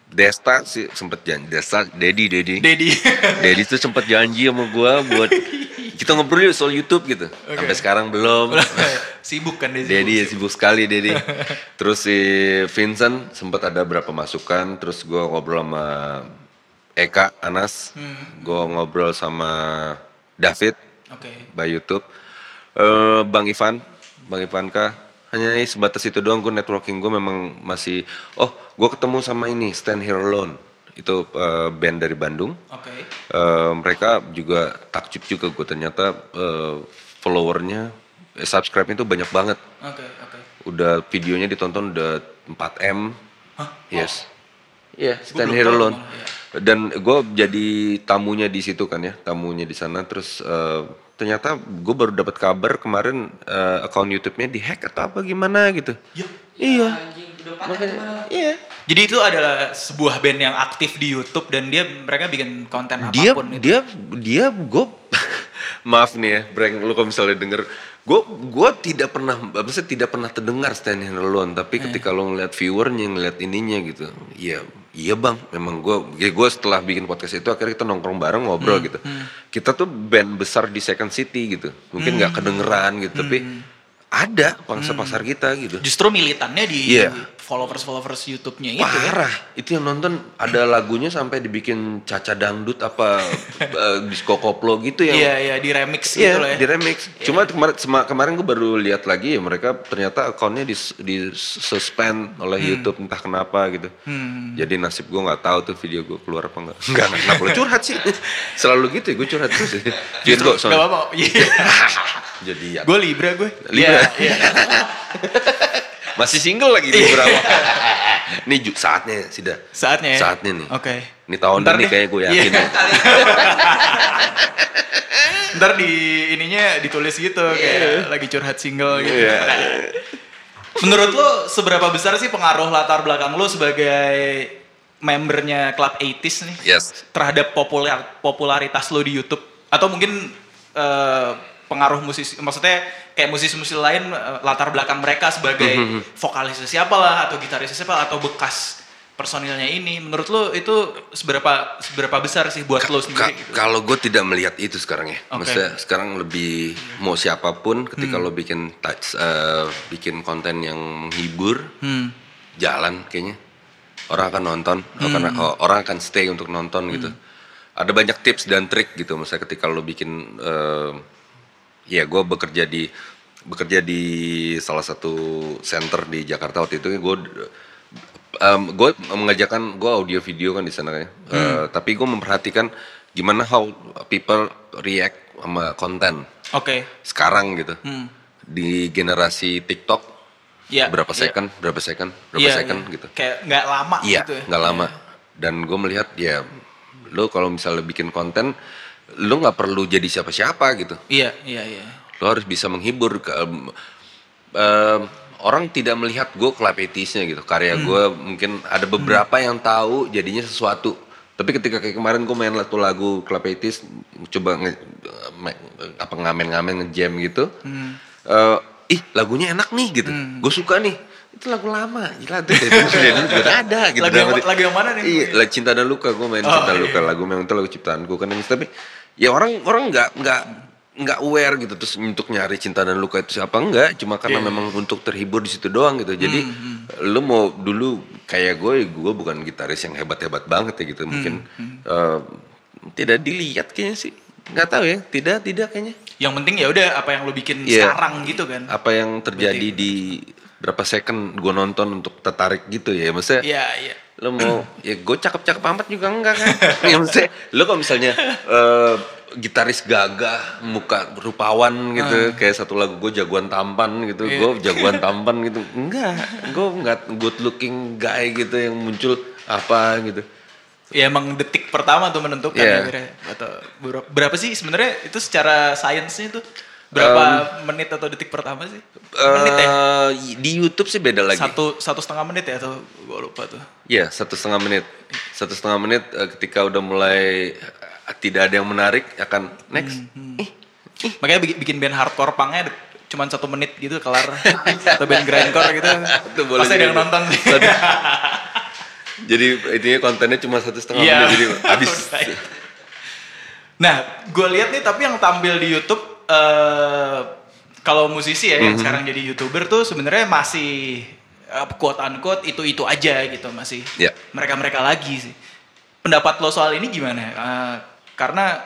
Desta sih sempet janji Desta Dedi Dedi Dedi. Dedi tuh sempet janji sama gue buat kita ngobrol yuk soal YouTube gitu sampai sekarang belum Sibuk kan Dedi. Dedi ya sibuk sekali Dedi terus si Vincent sempet ada berapa masukan terus gue ngobrol sama Eka Anas gue ngobrol sama David Oke. by YouTube. Eh Bang Ivan, Bang Ivanka, hanya ini sebatas itu doang gue networking gue memang masih oh gue ketemu sama ini Stand Here Alone itu eh, band dari Bandung Oke. Eh, mereka juga takjub juga gue ternyata eh, followernya eh, subscribe itu banyak banget Oke, oke. udah videonya ditonton udah 4 m Hah? yes Iya, stand belum here alone. iya. Dan gue jadi tamunya di situ kan ya, tamunya di sana. Terus eh, ternyata gue baru dapat kabar kemarin eh, akun YouTube-nya dihack atau apa gimana gitu. Ya. Iya. Makanya, iya. Jadi itu adalah sebuah band yang aktif di YouTube dan dia mereka bikin konten Dia apa pun gitu. dia dia gue maaf nih ya, Breng, lu kalau misalnya denger gue gue tidak pernah maksudnya tidak pernah terdengar stand alone tapi ketika lo ngeliat viewernya ngeliat ininya gitu iya iya bang memang gue ya gue setelah bikin podcast itu akhirnya kita nongkrong bareng ngobrol gitu. kita tuh band besar di second city gitu mungkin nggak kedengeran gitu tapi ada pangsa pasar kita gitu. Justru militannya di Iya. Followers-followers YouTube-nya itu ya. parah itu yang nonton ada lagunya sampai dibikin caca dangdut apa eh, disco koplo gitu yang Iya, iya, di remix Iya, gitu loh ya. di remix. Cuma kemarin sema- kemarin gue baru lihat lagi ya mereka ternyata akunnya di di suspend oleh Hmm. YouTube entah kenapa gitu. Jadi nasib gue nggak tahu tuh video gue keluar apa enggak. Enggak, kenapa lu curhat sih. Selalu gitu ya gue curhat terus. Jadi gue Gak apa-apa. Iya. Jadi ya. gue Libra gue. Libra. Iya, iya. Masih single lagi di berapa? Nih ju- saatnya sudah. Saatnya ya. Saatnya nih. Oke. Ini tahun Ntar ini deh. kayak gue yakin. Iya. ya. Ntar di ininya ditulis gitu kayak lagi curhat single gitu. Iya. Menurut lo seberapa besar sih pengaruh latar belakang lo sebagai membernya Club 80s nih Yes. terhadap populer popularitas lo di YouTube atau mungkin eh, pengaruh musisi maksudnya kayak musisi-musisi lain eh, latar belakang mereka sebagai Mhm, vokalisnya siapa lah atau gitarisnya siapa atau bekas personilnya ini menurut lo itu seberapa seberapa besar sih buat lo Ka- sendiri gitu? Kalau gue tidak melihat itu sekarang ya, Oke. maksudnya sekarang lebih mau siapa pun ketika Hmm. lo bikin touch, eh, bikin konten yang menghibur, Hmm. jalan kayaknya orang akan nonton, Hmm. akan- orang akan stay untuk nonton gitu. Ada banyak tips dan trik gitu, misalnya ketika lo bikin, eh, ya gue bekerja di bekerja di salah satu center di Jakarta waktu itu gue gue mengajarkan gue audio video kan di sana kan ya. Eh, tapi gue memperhatikan gimana how people react sama konten Oke. sekarang gitu Hmm. di generasi TikTok Ya, berapa iya. second berapa second berapa Iya, second iya. gitu Kayak nggak lama iya gitu ya. nggak lama dan gue melihat ya lo kalau misalnya bikin konten lo nggak perlu jadi siapa-siapa gitu. Iya, iya, iya. lo harus bisa menghibur ke em, em, orang tidak melihat gue club nya gitu. Karya gue mungkin ada beberapa yang tahu jadinya sesuatu. Tapi ketika kayak kemarin gue main satu lagu 80s coba nge, me- apa ngamen-ngamen ngejam gitu. Eh, ih lagunya enak nih gitu. Gue suka nih itu lagu lama gila tuh dari dulu ada gitu Lagu yang- lagu yang mana nih? iya lagu cinta dan luka gue main Oh, cinta dan iya. luka lagu memang itu lagu ciptaanku kan tapi ya orang orang nggak nggak nggak aware gitu terus untuk nyari cinta dan luka itu siapa enggak cuma karena Iya. memang untuk terhibur di situ doang gitu jadi lu mau dulu kayak gue gue bukan gitaris yang hebat hebat banget ya gitu mungkin eh, tidak dilihat kayaknya sih nggak tahu ya tidak tidak kayaknya Yang penting ya udah apa yang lo bikin Iya. sekarang gitu kan. apa yang terjadi di berapa second gue nonton untuk tertarik gitu ya maksudnya Iya, iya. lo mau ya gue cakep-cakep amat juga enggak kan ya maksudnya lo kalau misalnya eh, gitaris gagah muka rupawan gitu kayak satu lagu gue jagoan tampan gitu gue jagoan tampan gitu enggak gue enggak good looking guy gitu yang muncul apa gitu Ya emang detik pertama tuh menentukan Iya. ya. Atau berapa, sih sebenarnya itu secara sainsnya itu berapa menit atau detik pertama sih? Menit ya? Eh, di YouTube sih beda lagi. Satu satu setengah menit ya atau gue lupa tuh. Iya, satu setengah menit. Satu setengah menit eh, ketika udah mulai eh, tidak ada yang menarik akan next. Hmm. Ih, Makanya bikin, bikin band hardcore punknya de- cuman satu menit gitu kelar atau band grindcore gitu. Itu boleh Pasti ada yang nonton. Jadi intinya kontennya cuma satu setengah Iya. menit jadi habis. Nah, gue lihat nih tapi yang tampil di YouTube eh kalau musisi ya Mhm. yang sekarang jadi youtuber tuh sebenarnya masih uh, quote unquote itu itu aja gitu masih Iya. mereka mereka lagi sih. Pendapat lo soal ini gimana? Eh, karena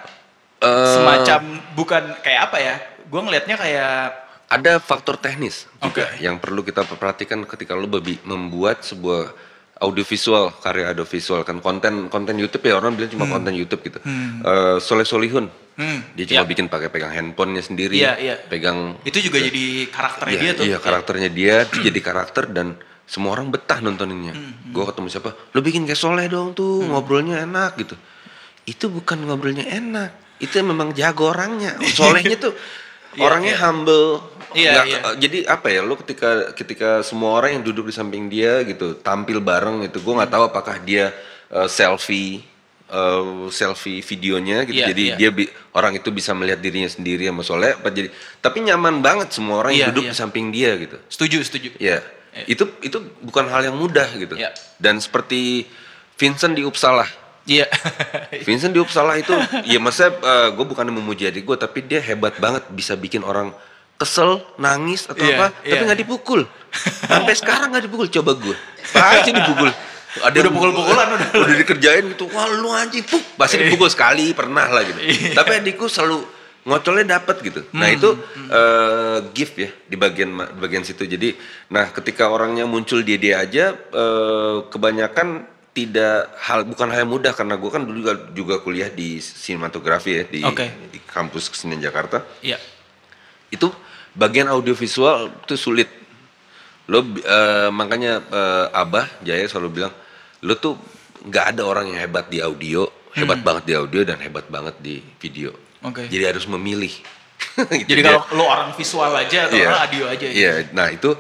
Eh, semacam bukan kayak apa ya? Gue ngelihatnya kayak ada faktor teknis juga Oke. yang perlu kita perhatikan ketika lo membuat sebuah audiovisual karya audiovisual kan konten konten YouTube ya orang bilang cuma konten YouTube gitu. Eh, Soleh Solihun Hmm, dia cuma iya. bikin pakai pegang handphonenya sendiri, Iya, iya. pegang itu juga jadi karakternya Iya, dia tuh. Iya, karakternya dia jadi karakter dan semua orang betah nontoninnya. Hmm, Gue ketemu siapa, lo bikin kayak Soleh dong tuh, ngobrolnya enak gitu. Itu bukan ngobrolnya enak, itu memang jago orangnya. Solehnya tuh Iya, orangnya iya. humble. Iya, Nggak- iya. Jadi apa ya, lo ketika ketika semua orang yang duduk di samping dia gitu tampil bareng gitu, gue nggak tahu apakah dia uh, selfie uh, selfie videonya gitu. Iya, jadi iya. dia bi- orang itu bisa melihat dirinya sendiri sama Soleh apa jadi tapi nyaman banget semua orang yang Iya, duduk iya. di samping dia gitu. Setuju, setuju. Ya, itu itu bukan hal yang mudah gitu. Iya. Dan seperti Vincent di Uppsala. Iya. Vincent di Uppsala itu, ya maksudnya gue bukan memuji adik gue, tapi dia hebat banget bisa bikin orang kesel, nangis atau Iya, apa, iya. tapi nggak dipukul. Sampai sekarang nggak dipukul, coba gue. Pasti dipukul. Ada Udah pukul-pukulan udah. udah dikerjain gitu, wah lu anjing, puk, pasti dipukul sekali pernah lah gitu. Iya. Tapi adikku selalu ngocolnya dapat gitu. Nah Hmm, itu eh, gift ya di bagian di bagian situ. Jadi, nah ketika orangnya muncul dia dia aja, eh, kebanyakan tidak hal bukan hal yang mudah karena gue kan dulu juga, juga kuliah di sinematografi ya di, Oke. di kampus kesenian Jakarta. Iya. Itu bagian audiovisual itu sulit. Lo eh, makanya eh, Abah Jaya selalu bilang, lo tuh nggak ada orang yang hebat di audio, hebat banget di audio dan hebat banget di video. Oke. Jadi harus memilih. Gitu Jadi kalau lo orang visual aja atau Iya. orang audio aja gitu. Iya, nah itu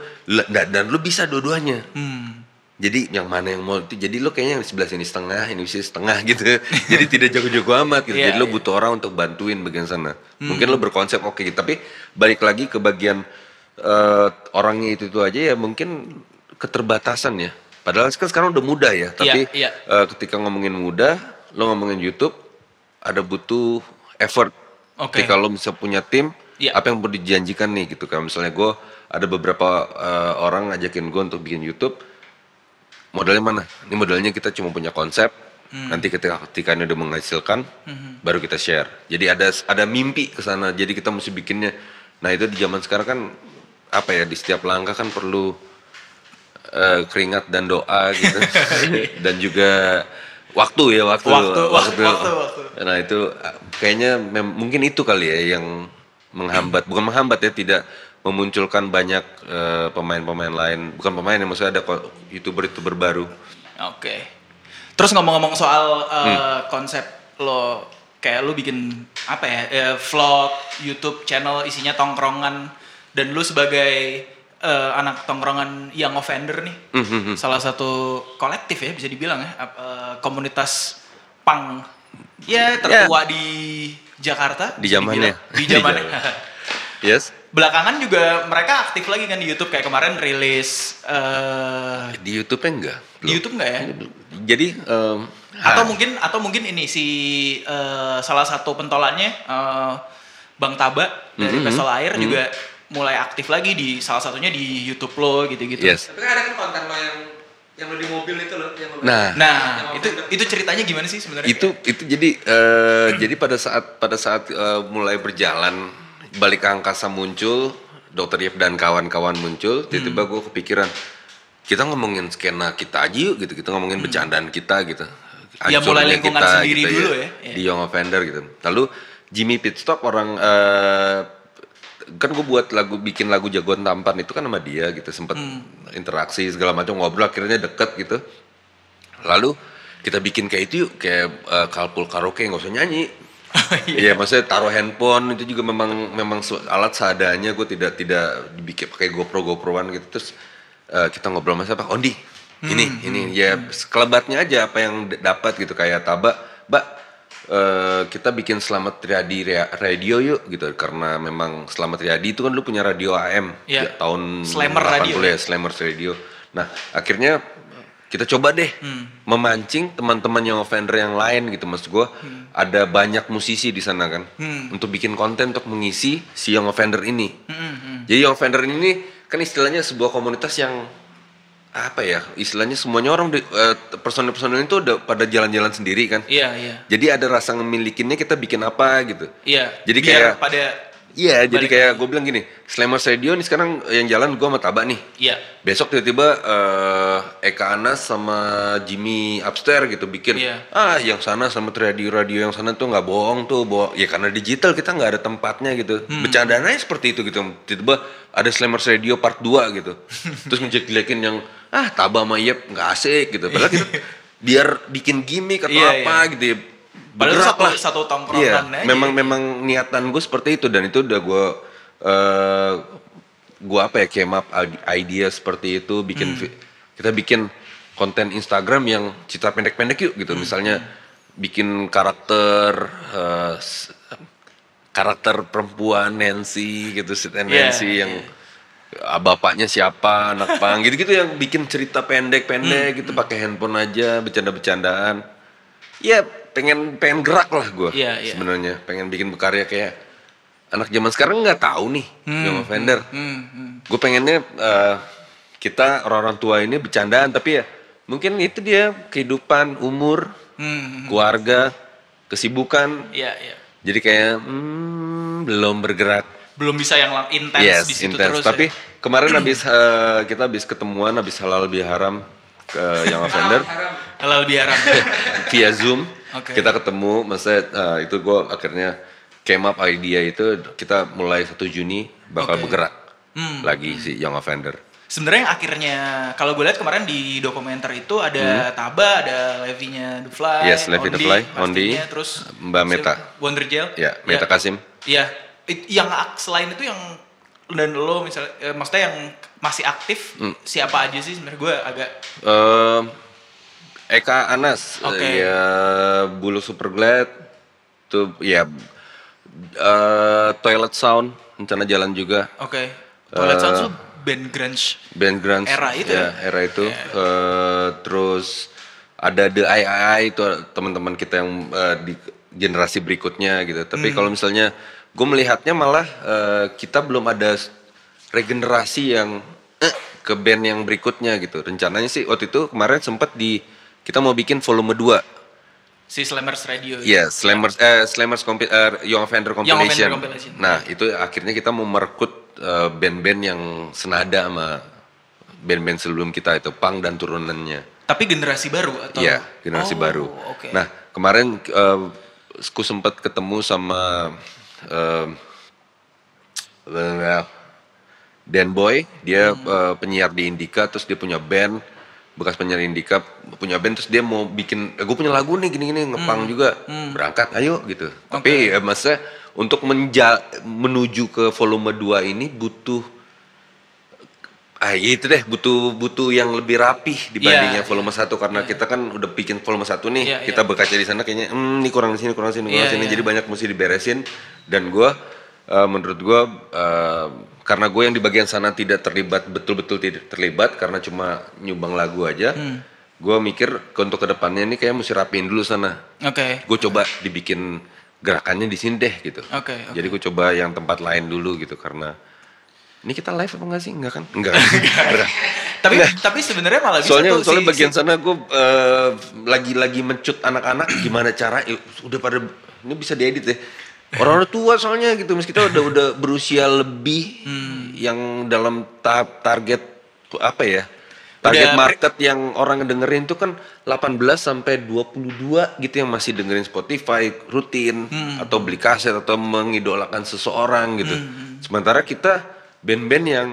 dan, dan lo bisa dua-duanya. Hmm. Jadi yang mana yang mau itu jadi lo kayaknya yang sebelah sini setengah, ini sini setengah gitu. jadi tidak jago-jago amat gitu. Iya, jadi lo iya. butuh orang untuk bantuin bagian sana. Mungkin lo berkonsep oke gitu, tapi balik lagi ke bagian eh, orangnya itu itu aja ya mungkin keterbatasan ya. Padahal kan sekarang udah mudah ya, tapi iya. eh, ketika ngomongin mudah, lo ngomongin YouTube ada butuh effort. Oke. Ketika lo bisa punya tim, Iya. apa yang perlu dijanjikan nih gitu kan. Misalnya gue ada beberapa eh, orang ngajakin gue untuk bikin YouTube, modalnya mana? Ini modalnya kita cuma punya konsep. Hmm. Nanti ketika ketika ini udah menghasilkan, baru kita share. Jadi ada ada mimpi ke sana. Jadi kita mesti bikinnya. Nah itu di zaman sekarang kan apa ya di setiap langkah kan perlu eh, keringat dan doa gitu, dan juga waktu ya waktu. Waktu, waktu, waktu. Nah itu eh, kayaknya mem- mungkin itu kali ya yang menghambat, bukan menghambat ya tidak memunculkan banyak eh, pemain-pemain lain, bukan pemain yang maksudnya ada ko- youtuber-youtuber baru. Oke. Terus ngomong-ngomong soal uh, Hmm. konsep lo kayak lu bikin apa ya eh, vlog YouTube channel isinya tongkrongan dan lu sebagai eh, anak tongkrongan yang offender nih Hmm, salah satu kolektif ya bisa dibilang ya eh, komunitas pang ya tertua di Jakarta Di zamannya. di zamannya Yes. Belakangan juga mereka aktif lagi kan di YouTube kayak kemarin rilis eh, Di YouTube enggak. di YouTube nggak ya Jadi em, atau ah, mungkin atau mungkin ini si eh, salah satu pentolannya eh, Bang Taba dari Mhm, Pesol Air mhm. juga mulai aktif lagi di salah satunya di YouTube lo gitu-gitu. Yes. Tapi kan ada kan konten lo yang yang lo di mobil itu loh, yang lo Nah, Nah, Yang itu offender. itu ceritanya gimana sih sebenarnya? itu itu jadi eh, jadi pada saat pada saat eh, mulai berjalan balik angkasa muncul dokter Yip dan kawan-kawan muncul tiba-tiba gue kepikiran kita ngomongin skena kita aja yuk gitu. Kita ngomongin bercandaan kita gitu. Ya, mulai lingkungan sendiri dulu ya. Iya. di Young Offender gitu. Lalu Jimmy Pitstop orang eh, kan gue buat lagu bikin lagu jagoan tampan itu kan sama dia gitu. Sempat Hmm. interaksi segala macam ngobrol akhirnya deket gitu. Lalu kita bikin kayak itu yuk kayak eh, carpool karaoke nggak usah nyanyi Iya, maksudnya taruh handphone itu juga memang memang alat seadanya. Gue tidak tidak dibikin pakai GoPro GoProan gitu. Terus eh, kita ngobrol sama siapa? Ondi. Ini ini ya sekelebatnya aja apa yang dapat gitu kayak Taba, Mbak eh, kita bikin Selamat Triadi Rea- Radio yuk gitu karena memang Selamat Triadi itu kan lu punya radio AM Iya. ya, tahun Slammer 80 Radio. ya Slammer Radio. Nah, akhirnya kita coba deh memancing teman-teman yang offender yang lain gitu maksud gua. Ada banyak musisi di sana kan untuk bikin konten untuk mengisi si young offender ini. Jadi young offender ini kan istilahnya sebuah komunitas yang apa ya istilahnya semuanya orang di- eh, personil-personil itu udah pada jalan-jalan sendiri kan. Iya, iya. jadi ada rasa ngemilikinnya kita bikin apa gitu. Iya. Jadi biar kayak- pada Iya, jadi kayak gue bilang gini, Slammers Radio nih sekarang yang jalan gue sama Taba nih. Iya. Besok tiba-tiba eh, Eka Anas sama Jimmy Upstairs gitu bikin, Iya. ah yang sana sama radio-radio yang sana tuh nggak bohong tuh, bohong. ya karena digital kita nggak ada tempatnya gitu. Hmm. Bercandaan aja seperti itu gitu. Tiba-tiba ada Slammers Radio part 2 gitu. Terus ngejek-jelekin yang, ah Taba sama Yep nggak asik gitu. Padahal kita biar bikin gimmick atau Iya, apa gitu ya. Padahal satu- lah. satu tongkrongan Iya, aja. memang memang niatan gue seperti itu dan itu udah gue eh gue apa ya came up ide- idea seperti itu bikin vi- kita bikin konten Instagram yang citra pendek-pendek yuk gitu. Misalnya bikin karakter eh, s- karakter perempuan Nancy gitu si Iya, Nancy iya. yang ah, bapaknya siapa anak pang gitu-gitu yang bikin cerita pendek-pendek gitu pakai handphone aja bercanda-bercandaan. Ya pengen pengen gerak lah gue Iya, iya. sebenarnya pengen bikin berkarya kayak anak zaman sekarang nggak tahu nih yang offender hmm, hmm. gue pengennya eh, kita orang-orang tua ini bercandaan tapi ya mungkin itu dia kehidupan umur Hmm, keluarga kesibukan Iya, iya. jadi kayak hmm, belum bergerak Belum bisa yang intens yes di situ intens terus. tapi ya. kemarin habis eh, kita habis ketemuan habis halal biharam ke yang offender Halal biharam. via zoom Oke. kita ketemu maksudnya eh, itu gue akhirnya came up idea itu kita mulai 1 Juni bakal Oke. bergerak Hmm. lagi si young offender Sebenarnya yang akhirnya kalau gue lihat kemarin di dokumenter itu ada Taba, ada Levi-nya The Fly, Hmm. Yes, Levi The Fly, Ondi, terus Mbak Meta. Wonder Gel. ya Meta Kasim Iya. Yang selain itu yang dan lo misalnya eh, maksudnya yang masih aktif Hmm. siapa aja sih sebenarnya gue agak Eh, Eka Anas Oke. eh, ya Bulu Superglad tuh ya eh, Toilet Sound rencana jalan juga oke. Toilet Eh, Sound tuh band grunge. band grunge Era itu ya, ya? era itu Eh, terus ada The II itu teman-teman kita yang eh, di generasi berikutnya gitu tapi Hmm. kalau misalnya gue melihatnya malah eh, kita belum ada regenerasi yang eh, ke band yang berikutnya gitu rencananya sih waktu itu kemarin sempat di kita mau bikin volume 2 Si Slammers Radio. Iya, Slammers eh Slammers compi- eh, Young Offender Young Offender Compilation. Compilation. Nah, itu akhirnya kita mau merekrut eh, band-band yang senada sama band-band sebelum kita itu Pang dan turunannya. Tapi generasi baru atau? Iya, generasi Oh, baru. Oke. Nah, kemarin eh, aku sempat ketemu sama eh, eh, Dan Boy, dia Hmm. eh, penyiar di Indika, terus dia punya band, bekas penyiar Indika, punya band, terus dia mau bikin, gue punya lagu nih gini-gini, Hmm. ngepang juga, berangkat, ayo gitu. Tapi eh, maksudnya untuk menja menuju ke volume 2 ini butuh, ah itu deh, butuh butuh yang lebih rapih dibandingnya Iya, volume 1 karena kita kan udah bikin volume 1 nih, Iya, kita iya. berkaca di sana kayaknya, hmm, ini kurang di sini, kurang di sini, kurang di Iya, sini, iya. jadi banyak mesti diberesin dan gue eh, menurut gue eh, karena gue yang di bagian sana tidak terlibat betul-betul tidak terlibat karena cuma nyumbang lagu aja Hmm. gue mikir ke untuk ke depannya ini kayak mesti rapiin dulu sana. Oke. gue coba dibikin gerakannya di sini deh gitu. Oke, oke. jadi gue coba yang tempat lain dulu gitu karena ini kita live apa enggak sih? Enggak kan? Enggak. Enggak. Tapi tapi sebenarnya malah bisa soalnya tuh soalnya si- bagian si- sana gue eh, lagi-lagi mencut anak-anak gimana cara? Eh, udah pada ini bisa diedit ya orang-orang tua soalnya gitu meski kita udah udah berusia lebih Hmm. yang dalam tahap target apa ya target Udah- market yang orang dengerin tuh kan 18 sampai 22 gitu yang masih dengerin Spotify rutin Hmm. atau beli kaset atau mengidolakan seseorang gitu sementara kita band-band yang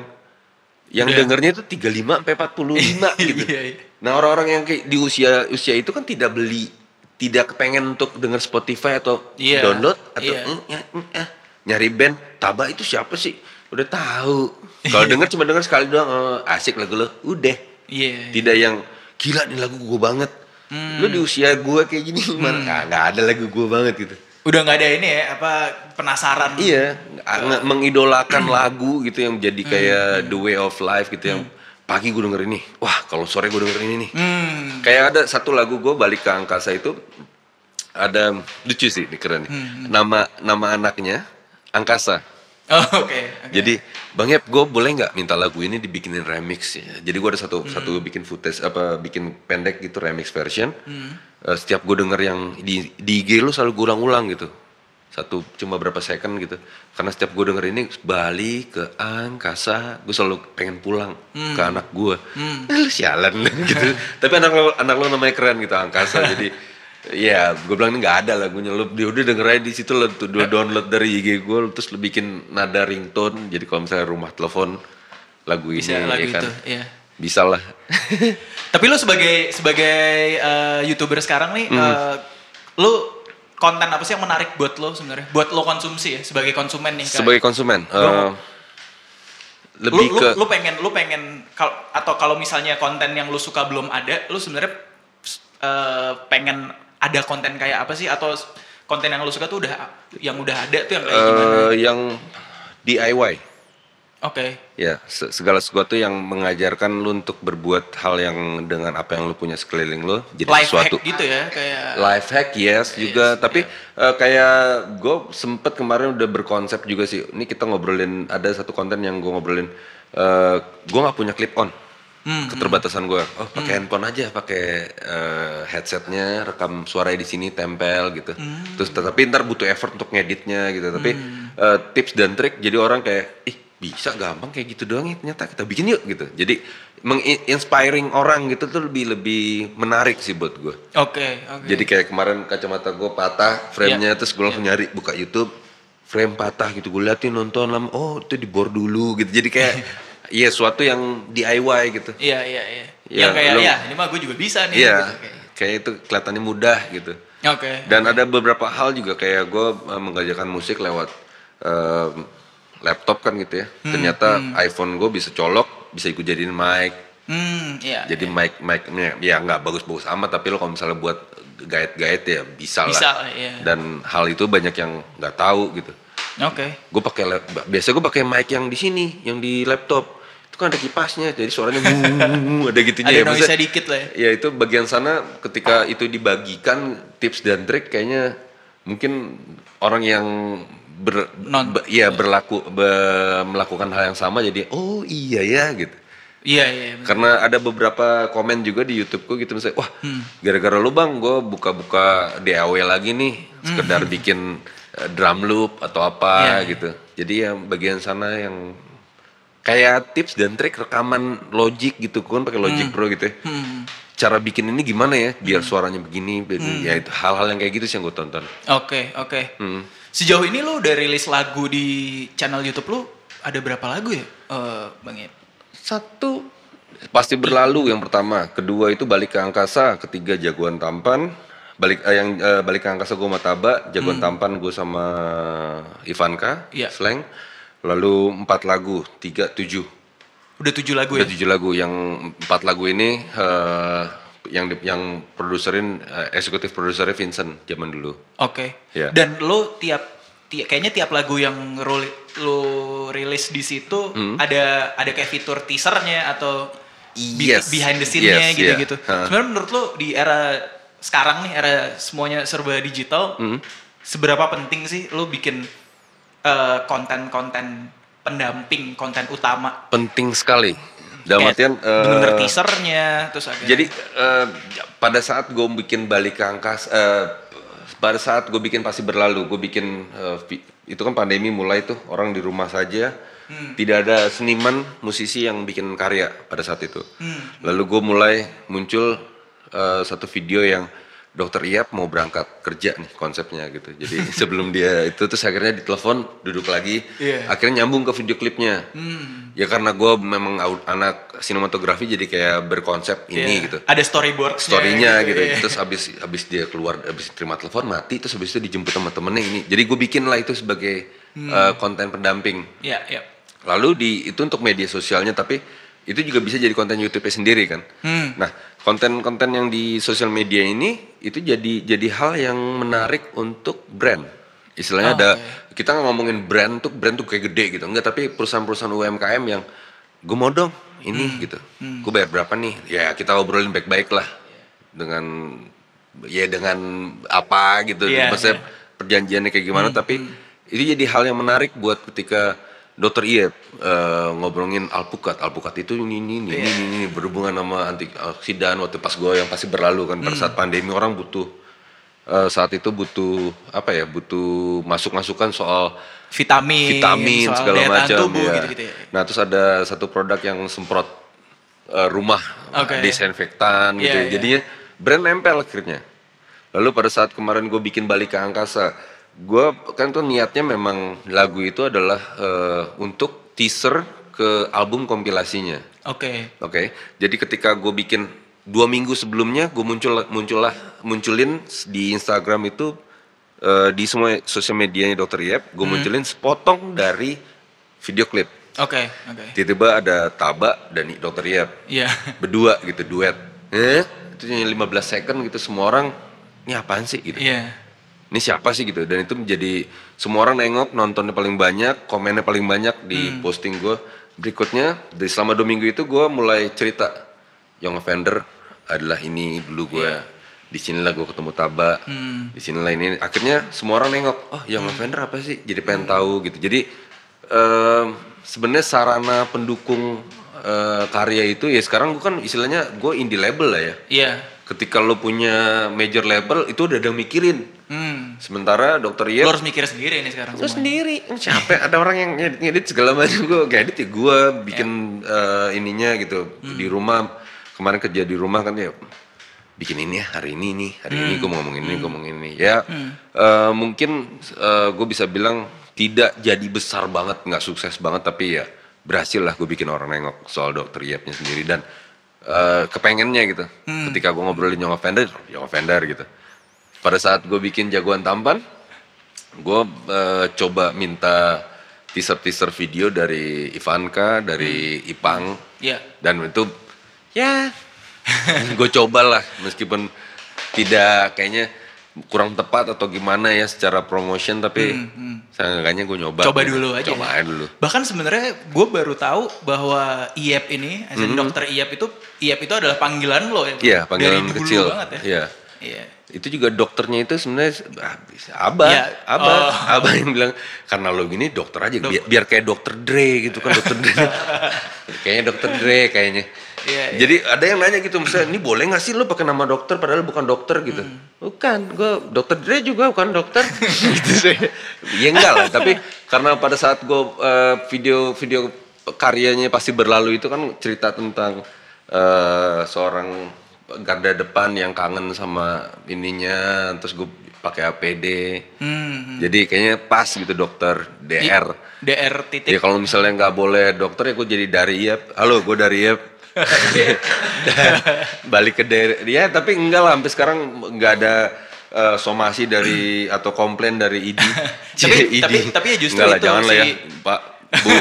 yang Udah. dengernya itu 35 sampai 45 gitu. Iya, iya. Nah orang-orang yang kayak di usia usia itu kan tidak beli, tidak kepengen untuk dengar Spotify atau Iya, download atau iya. "Mm, ya, mm, eh." nyari band. Taba itu siapa sih? Udah tahu. Kalau denger cuma denger sekali doang, oh, asik lagu lo, udah. Iya. Tidak yang gila nih lagu gue banget. Hmm. Lu di usia gue kayak gini mana Ah, nggak ada lagu gue banget gitu. Udah nggak ada ini ya apa penasaran. Iya, nge- mengidolakan lagu gitu yang jadi kayak the way of life gitu yang pagi gue denger ini, wah kalau sore gue denger ini nih. Hmm. Kayak ada satu lagu gue balik ke angkasa itu ada lucu sih, ini keren nih. Nama nama anaknya angkasa. Oh, oke. oke. Jadi Bang Yep, gue boleh nggak minta lagu ini dibikinin remix ya? Jadi gue ada satu satu bikin footage apa bikin pendek gitu remix version. Eh, setiap gue denger yang di di IG lu selalu gue ulang-ulang gitu. Satu cuma berapa second gitu. Karena setiap gue denger ini balik ke angkasa, gue selalu pengen pulang ke anak gue. Eh, lu sialan gitu. Tapi anak lo anak lo namanya keren gitu angkasa. jadi Ya, gue bilang ini nggak ada lagunya. Lu dia udah denger aja di situ lo tuh lu download dari IG gue, terus lu bikin nada ringtone. Jadi kalau misalnya rumah telepon lagu ini, Bisa lagu ya kan? itu, iya. Bisa lah. Tapi lu sebagai sebagai eh, youtuber sekarang nih, Hmm. eh, lu konten apa sih yang menarik buat lo sebenarnya? Buat lo konsumsi ya sebagai konsumen nih. Kak. Sebagai konsumen, Lu- lu, lebih lu, ke lu pengen lu pengen kal atau kalau misalnya konten yang lu suka belum ada, lu sebenarnya eh, pengen ada konten kayak apa sih atau konten yang lu suka tuh udah yang udah ada tuh yang kayak gimana? eh, yang DIY. Oke. Ya, se- segala sesuatu yang mengajarkan lu untuk berbuat hal yang dengan apa yang lu punya sekeliling lu jadi Life hack sesuatu. gitu ya kayak Life hack yes juga, tapi eh, kayak gue sempet kemarin udah berkonsep juga sih. Ini kita ngobrolin ada satu konten yang gue ngobrolin. eh gue nggak punya clip on, Hmm, keterbatasan gue. Oh pakai handphone aja, pakai eh, headsetnya, rekam suaranya di sini tempel gitu. Hmm. Terus tetapi ntar butuh effort untuk ngeditnya gitu. Tapi eh, tips dan trik jadi orang kayak ih bisa gampang kayak gitu doang ya ternyata kita bikin yuk gitu. Jadi menginspiring orang gitu tuh lebih lebih menarik sih buat gue. Oke, oke. Jadi kayak kemarin kacamata gue patah, frame-nya Iya. terus gue langsung nyari buka YouTube, frame patah gitu, gue liatin nonton lama, oh itu dibor dulu gitu. Jadi kayak iya suatu yang DIY gitu. Iya, iya, iya. Iya, yang kayak lu- ya, ini mah gue juga bisa nih. Iya, gitu, kayak. kayak itu kelihatannya mudah gitu. Oke. Dan ada beberapa hal juga kayak gue mengajarkan musik lewat em, laptop kan gitu ya. Hmm, Ternyata iPhone gue bisa colok, bisa ikut jadiin mic. Hmm, iya. Jadi mic mic-nya ya nggak bagus-bagus amat tapi lo kalau misalnya buat gait-gait ya bisa, Bisa lah. iya. Dan hal itu banyak yang nggak tahu gitu. Oke. Gue pakai biasa gue pakai mic yang di sini, yang di laptop. Itu kan ada kipasnya, jadi suaranya wuh, ada gitunya Ada ya. Noise dikit lah ya. Ya itu bagian sana ketika itu dibagikan tips dan trik kayaknya mungkin orang yang ber, Non- be- ya berlaku be- melakukan hal yang sama jadi oh iya ya gitu. Iya, iya. bener. Karena ada beberapa komen juga di YouTubeku gitu misalnya, wah Hmm. gara-gara lu bang, gue buka-buka DAW lagi nih, sekedar Hmm. bikin eh, drum loop atau apa Iya, iya. gitu. Jadi yang bagian sana yang kayak tips dan trik rekaman Logic gitu, kan pakai Logic Pro gitu ya. Hmm. Cara bikin ini gimana ya, biar suaranya begini, begini. ya itu hal-hal yang kayak gitu sih yang gue tonton. Oke, oke. Hmm. Sejauh ini lu udah rilis lagu di channel YouTube lu ada berapa lagu ya? Eh, Bang Yep? Satu pasti berlalu yang pertama, kedua itu balik ke angkasa, ketiga jagoan tampan, balik eh, yang eh, balik ke angkasa gue sama Taba, jagoan tampan gue sama Ivanka, Iya. slang, lalu empat lagu, tiga tujuh, Udah tujuh lagu udah ya? tujuh lagu, yang empat lagu ini eh, yang yang produserin eh, eksekutif produsernya Vincent zaman dulu. Oke. Iya. Dan lu tiap ti- kayaknya tiap lagu yang lu, lu rilis di situ Hmm. ada ada kayak fitur teasernya atau be- Yes. behind the scene-nya Yes, gitu-gitu. yeah. Sebenarnya menurut lu di era sekarang nih era semuanya serba digital, Hmm. seberapa penting sih lu bikin eh, konten-konten pendamping, konten utama? Penting sekali. Dalam Kayak artian eh, bener-bener teasernya terus agak Jadi eh, pada saat gue bikin balik ke angkas, eh, pada saat gue bikin pasti berlalu, gue bikin vi- itu kan pandemi mulai tuh orang di rumah saja, tidak ada seniman musisi yang bikin karya pada saat itu. Lalu gue mulai muncul eh, satu video yang dokter Iap mau berangkat kerja nih konsepnya gitu. Jadi sebelum dia itu terus akhirnya ditelepon duduk lagi, Iya. akhirnya nyambung ke video klipnya. Ya karena gue memang anak sinematografi jadi kayak berkonsep ini Iya. gitu. Ada storyboard Storynya gitu. Iya. Terus abis abis dia keluar, abis terima telepon mati, terus abis itu dijemput sama temennya ini. Jadi gue bikin lah itu sebagai Hmm. eh, konten pendamping. Iya, iya. Lalu di itu untuk media sosialnya tapi itu juga bisa jadi konten YouTube sendiri kan. Hmm. Nah, konten-konten yang di sosial media ini itu jadi jadi hal yang menarik untuk brand. Istilahnya Oh, ada oke. kita nggak ngomongin brand tuh brand tuh kayak gede gitu. Enggak, tapi perusahaan-perusahaan UMKM yang gue mau dong ini Hmm. gitu. Gue bayar berapa nih? Ya kita obrolin baik-baik lah dengan ya dengan apa gitu. Iya, Maksudnya iya. perjanjiannya kayak gimana tapi itu jadi hal yang menarik buat ketika Dokter Iep eh, ngobrolin alpukat, alpukat itu ini ini ini, ini ini ini berhubungan sama antioksidan waktu pas gue yang pasti berlalu kan pada saat pandemi orang butuh eh, saat itu butuh apa ya butuh masuk masukan soal Vitamin, vitamin soal segala macam tubuh ya. gitu-gitu ya. Nah terus ada satu produk yang semprot eh, rumah Oke. disinfektan gitu. Iya, ya. iya. Jadinya brand nempel akhirnya. Lalu pada saat kemarin gue bikin balik ke angkasa, gue kan tuh niatnya memang lagu itu adalah eh, untuk teaser ke album kompilasinya. Oke. Oke, jadi ketika gue bikin dua minggu sebelumnya, gue muncul muncullah munculin di Instagram itu eh, di semua sosial medianya Dokter Iep, gue munculin sepotong dari video klip. Oke, oke. Tiba-tiba ada Taba dan Dokter Iep Iya. berdua gitu duet. Eh, itu hanya 15 second gitu semua orang ini apaan sih gitu. Iya. Ini siapa sih gitu dan itu menjadi semua orang nengok nontonnya paling banyak, komennya paling banyak di Hmm. posting gue. Berikutnya dari selama dua minggu itu gue mulai cerita Young Offender adalah ini dulu gue. Iya. Di sinilah gue ketemu Taba. Hmm. Di sinilah ini. Akhirnya semua orang nengok, oh Young Offender apa sih? Jadi pengen tahu gitu. Jadi em, sebenarnya sarana pendukung eh, karya itu ya sekarang gue kan istilahnya gue indie label lah ya. Iya. Ketika lo punya major label itu udah ada mikirin. Hmm. Sementara dokter Lo harus mikir sendiri ini sekarang gue sendiri. Siapa ada orang yang ngedit, ngedit segala macam. Gue kayak edit ya gue bikin eh, ininya gitu di rumah. Kemarin kerja di rumah kan ya bikin ini ya hari ini nih hari ini gue mau ngomongin ini gue ngomongin ini ya. Eh, mungkin gue bisa bilang tidak jadi besar banget nggak sukses banget tapi ya berhasil lah gue bikin orang nengok soal dokter Iepnya sendiri. Dan eh, kepengennya gitu. Ketika gue ngobrolin Young Offender Young Offender gitu pada saat gue bikin jagoan tampan gue eh, coba minta teaser-teaser video dari Ivanka, dari Ipang, Iya. dan itu ya gue cobalah meskipun tidak kayaknya kurang tepat atau gimana ya secara promotion tapi seenggaknya gue nyoba. Hmm, Coba gitu. dulu aja. Coba ya. aja dulu. Bahkan sebenarnya gue baru tahu bahwa IEP ini, as in dokter IEP itu IEP itu adalah panggilan lo ya. Hmm. Iya, panggilan Dari dulu kecil. banget ya. Iya. Iya. Itu juga dokternya itu sebenarnya ah, abah, Iya. abah, Oh. abah yang bilang karena lo gini dokter aja biar, biar kayak dokter Dre gitu kan dokter Dre. kayaknya dokter Dre kayaknya. Iya, iya. Jadi ada yang nanya gitu misalnya ini boleh nggak sih lo pakai nama dokter padahal bukan dokter gitu. Hmm. Bukan, gue dokter Dre juga bukan dokter. gitu sih. Ya enggak lah, tapi karena pada saat gue video-video karyanya pasti berlalu itu kan cerita tentang eh, seorang garda depan yang kangen sama ininya, terus gue pakai APD. Hmm. Jadi kayaknya pas gitu dokter DR. DR titik. Ya kalau misalnya nggak boleh dokter ya gue jadi dari IEP. Halo, gue dari IEP. Balik ke dari ya tapi enggak lah sampai sekarang nggak ada eh, somasi dari atau komplain dari ID. Tapi- ID. tapi- tapi ya justru Enggak lah, itu jangan lah ya, Pak. Bu,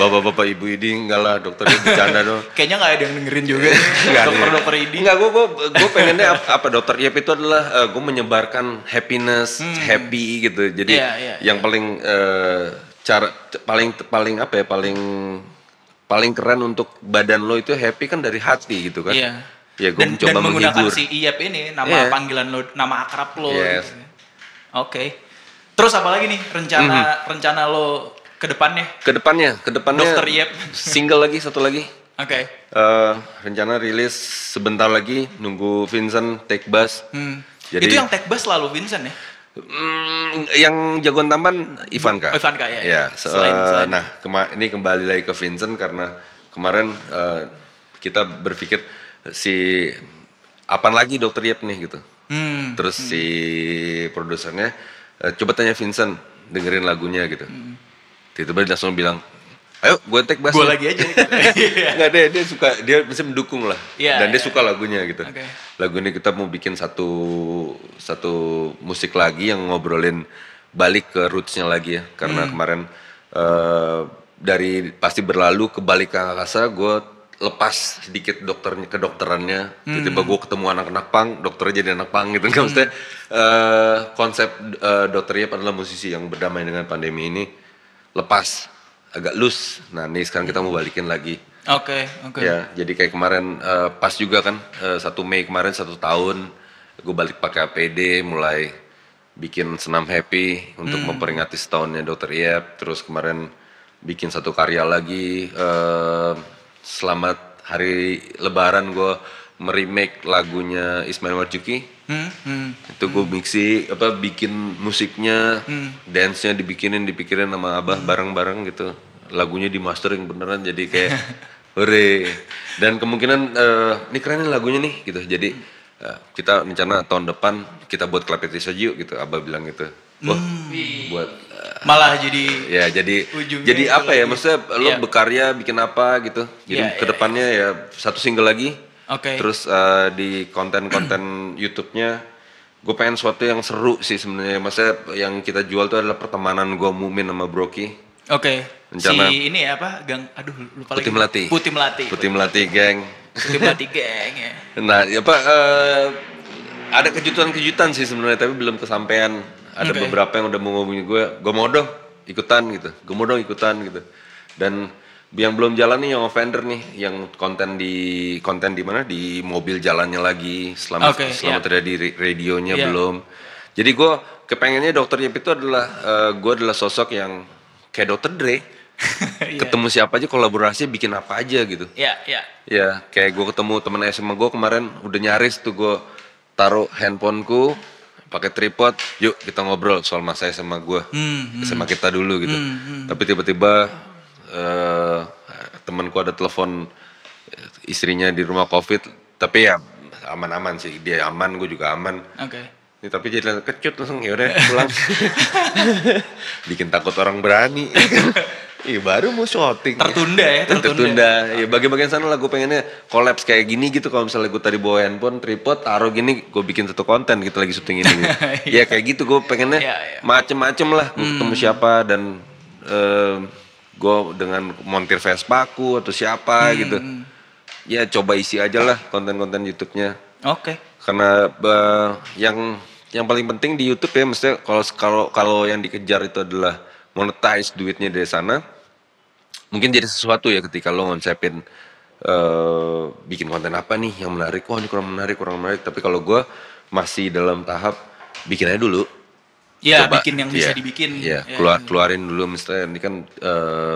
bapak-bapak ibu ID enggak lah dokternya bercanda dong. Kayaknya nggak ada yang dengerin juga. Enggak, Dokter-dokter ini. Enggak, gue gue gue pengennya apa, apa dokter IEP itu adalah gue menyebarkan happiness, happy gitu. Jadi Hmm. Iya, iya, yang paling eh, cara paling paling apa ya paling paling keren untuk badan lo itu happy kan dari hati gitu kan. Iya. Ya gue dan, mencoba dan menggunakan menghibur. si IEP ini nama Iya. panggilan lo, nama akrab lo. Yes. gitu. Oke. Terus apa lagi nih rencana Mhm. rencana lo ke depannya? Ke depannya, ke depannya Dokter Iep. single lagi satu lagi. Oke. Eh, rencana rilis sebentar lagi nunggu Vincent take bus. Hmm. Jadi- Itu yang tag bass selalu Vincent ya? Hmm, yang jagoan tampan Ivanka. Oh, Ivanka, ya, ya. Ya, se- Selain- selain- nah kema- ini kembali lagi ke Vincent karena kemarin eh, kita berpikir si apaan lagi dokter Yep nih gitu. Hmm. Terus si produsernya "Eh, coba tanya Vincent dengerin lagunya gitu. Tiba-tiba dia langsung bilang, ayo gue take bass. Gue lu." lagi aja. Nggak dia dia suka dia bisa mendukung lah Iya, dan dia iya. suka lagunya gitu. Oke. Lagu ini kita mau bikin satu satu musik lagi yang ngobrolin balik ke rootsnya lagi ya karena Hmm. kemarin eh, dari pasti berlalu ke balik ke angkasa gue lepas sedikit dokternya kedokterannya Hmm. tiba-tiba gue ketemu anak-anak pang dokternya jadi anak pang gitu kan maksudnya eh, konsep eh, dokternya adalah musisi yang berdamai dengan pandemi ini lepas agak loose nah ini sekarang kita mau balikin lagi Oke, oke. Ya, jadi kayak kemarin eh, pas juga kan eh, satu Mei kemarin satu tahun gue balik pakai APD mulai bikin senam happy untuk memperingati setahunnya Dokter Iep. Terus kemarin bikin satu karya lagi eh, selamat hari Lebaran gue meremake lagunya Ismail Marzuki. Hmm, hmm. Itu gue mixi apa bikin musiknya, dance-nya dibikinin, dipikirin sama Abah bareng-bareng gitu. Lagunya di mastering beneran jadi kayak hore. Dan kemungkinan eh, ini keren nih lagunya nih gitu. Jadi eh, kita rencana tahun depan kita buat saja yuk gitu. Abah bilang gitu. Wah, buat eh, Malah jadi ya jadi jadi apa ya maksudnya lo Iya. berkarya bikin apa gitu. Jadi Iya, iya, ke depannya ya satu single lagi. Oke. Terus eh, di konten-konten YouTube-nya gue pengen sesuatu yang seru sih sebenarnya. Maksudnya yang kita jual tuh adalah pertemanan gue Mumin sama Broki. Oke. Rencana- Si ini ya apa? Gang aduh lupa Putih lagi. Melati. Putih Melati. Putih Melati geng. Putih Melati geng ya. Nah, ya apa eh, ada kejutan-kejutan sih sebenarnya tapi belum kesampaian. Ada Oke. beberapa yang udah mau ngomongin gue, gue mau dong ikutan gitu. Gue mau dong ikutan gitu. Dan yang belum jalan nih yang offender nih, yang konten di konten di mana di mobil jalannya lagi selama Oke, selama iya. terjadi di radionya Iya. belum. Jadi gue kepengennya dokter Yip itu adalah eh, gue adalah sosok yang kayak dokter Dre. Iya. Ketemu siapa aja kolaborasi bikin apa aja gitu. Ya, ya. Ya, kayak gue ketemu temen SMA gue kemarin udah nyaris tuh gue taruh handphoneku pakai tripod, yuk kita ngobrol soal masa SMA gue, Hmm, SMA kita dulu gitu. Tapi tiba-tiba eh temanku ada telepon eh, istrinya di rumah covid, tapi ya aman-aman sih, dia aman, gue juga aman. Oke. Ini tapi jadi kecut langsung ya udah pulang. Bikin takut orang berani. Iya baru mau syuting. Tertunda ya, tertunda. Tertunda. Ya bagian-bagian sana lah gue pengennya kolaps kayak gini gitu. Kalau misalnya gue tadi bawa handphone, tripod, taruh gini, gue bikin satu konten kita lagi syuting ini. ya kayak gitu gue pengennya Iya, iya. macem-macem lah. Gue ketemu siapa dan gue dengan montir Vespa aku atau siapa gitu. Ya coba isi aja lah konten-konten YouTube-nya. Oke. karena eh, yang yang paling penting di YouTube ya mestinya kalau kalau kalau yang dikejar itu adalah monetize duitnya dari sana. Mungkin jadi sesuatu ya ketika lo ngonsepin eh, bikin konten apa nih yang menarik. Wah ini kurang menarik kurang menarik. Tapi kalau gue masih dalam tahap bikin aja dulu Ya, Coba, bikin yang bisa iya, dibikin. iya, Ya. keluar keluarin dulu misalnya ini kan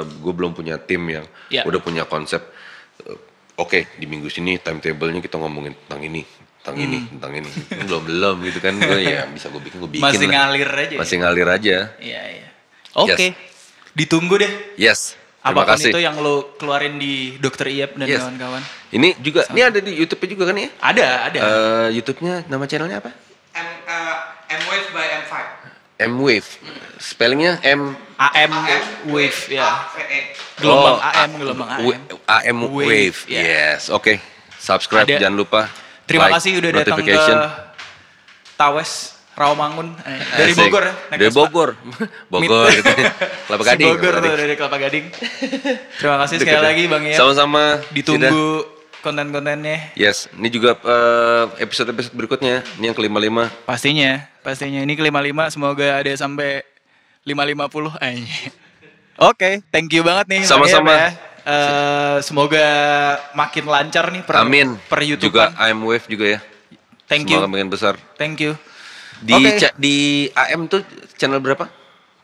gue belum punya tim yang Iya. udah punya konsep eh, oke di minggu sini timetable-nya kita ngomongin tentang ini tentang ini tentang ini belum belum gitu kan gue ya bisa gue bikin gue bikin Masih lah. ngalir aja. masih ngalir aja Iya, iya. Oke. Ditunggu deh. yes terima Apa pun kasih itu yang lo keluarin di Dokter Iep dan Yes. kawan-kawan. ini juga ini ada di YouTube juga kan ya Ada, ada. Eh, YouTube-nya nama channelnya apa M uh, M Wave by M5. M Wave spellingnya M AM Wave ya. Gelombang Oh, AM, A- gelombang AM. AM Wave, Wave, ya. yes oke subscribe Ada. jangan lupa Terima like, kasih udah datang ke notification. Tawes Rawamangun Eh, dari. Bogor ya. Dari. Bogor. Bogor gitu. Kelapa Si Gading. Bogor Kelapa Gading. dari Kelapa Gading. Terima kasih Deket sekali ya. lagi Bang Iep. Sama-sama. Sida. Konten-kontennya. Yes, ini juga eh, episode-episode berikutnya. Ini yang kelima-lima. Pastinya, pastinya ini ke 55 semoga ada sampai 550 aja. Oke, thank you banget nih. Sama-sama. Ya. Eh, semoga makin lancar nih per Amin. per YouTube. Juga AM Wave juga ya. Thank you. Semoga makin besar. Thank you. Di ca- di AM tuh channel berapa?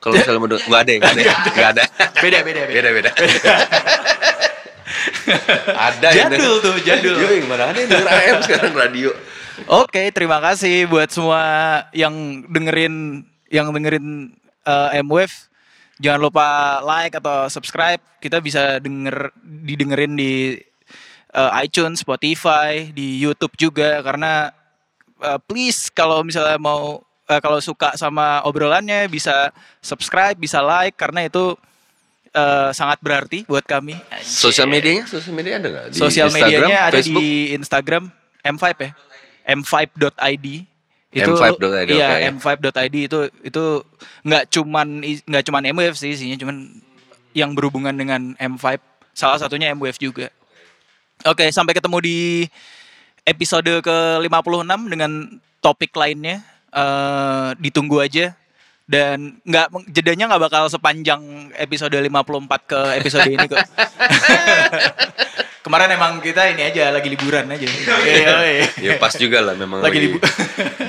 Kalau misalnya mau nggak ada, ya? nggak ada, ya? nggak ada. Beda, beda, beda. Beda, beda. ada Jadul tuh, jadul. Yo, yang mana ada yang denger AM sekarang radio. Oke, terima kasih buat semua yang dengerin yang dengerin eh, M-Wave. Jangan lupa like atau subscribe. Kita bisa denger didengerin di eh, iTunes, Spotify, di YouTube juga karena eh, please kalau misalnya mau eh, kalau suka sama obrolannya bisa subscribe, bisa like karena itu eh, sangat berarti buat kami. Sosial medianya, sosial media ada nggak? Di Sosial Instagram, medianya ada Facebook? di Instagram M5 ya. M5.id itu M5.id, iya oke, ya. M5.id itu itu nggak cuman nggak cuman MWF sih isinya cuman yang berhubungan dengan M5 salah satunya MWF juga. Oke, sampai ketemu di episode ke-56 dengan topik lainnya. Eh ditunggu aja dan nggak jedanya nggak bakal sepanjang episode 54 ke episode ini kok. Kemarin emang kita ini aja lagi liburan aja. Oke, oke. Ya pas juga lah memang Lagi lagi, libu-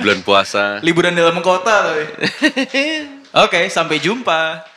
bulan puasa. liburan dalam kota. Oke, sampai jumpa.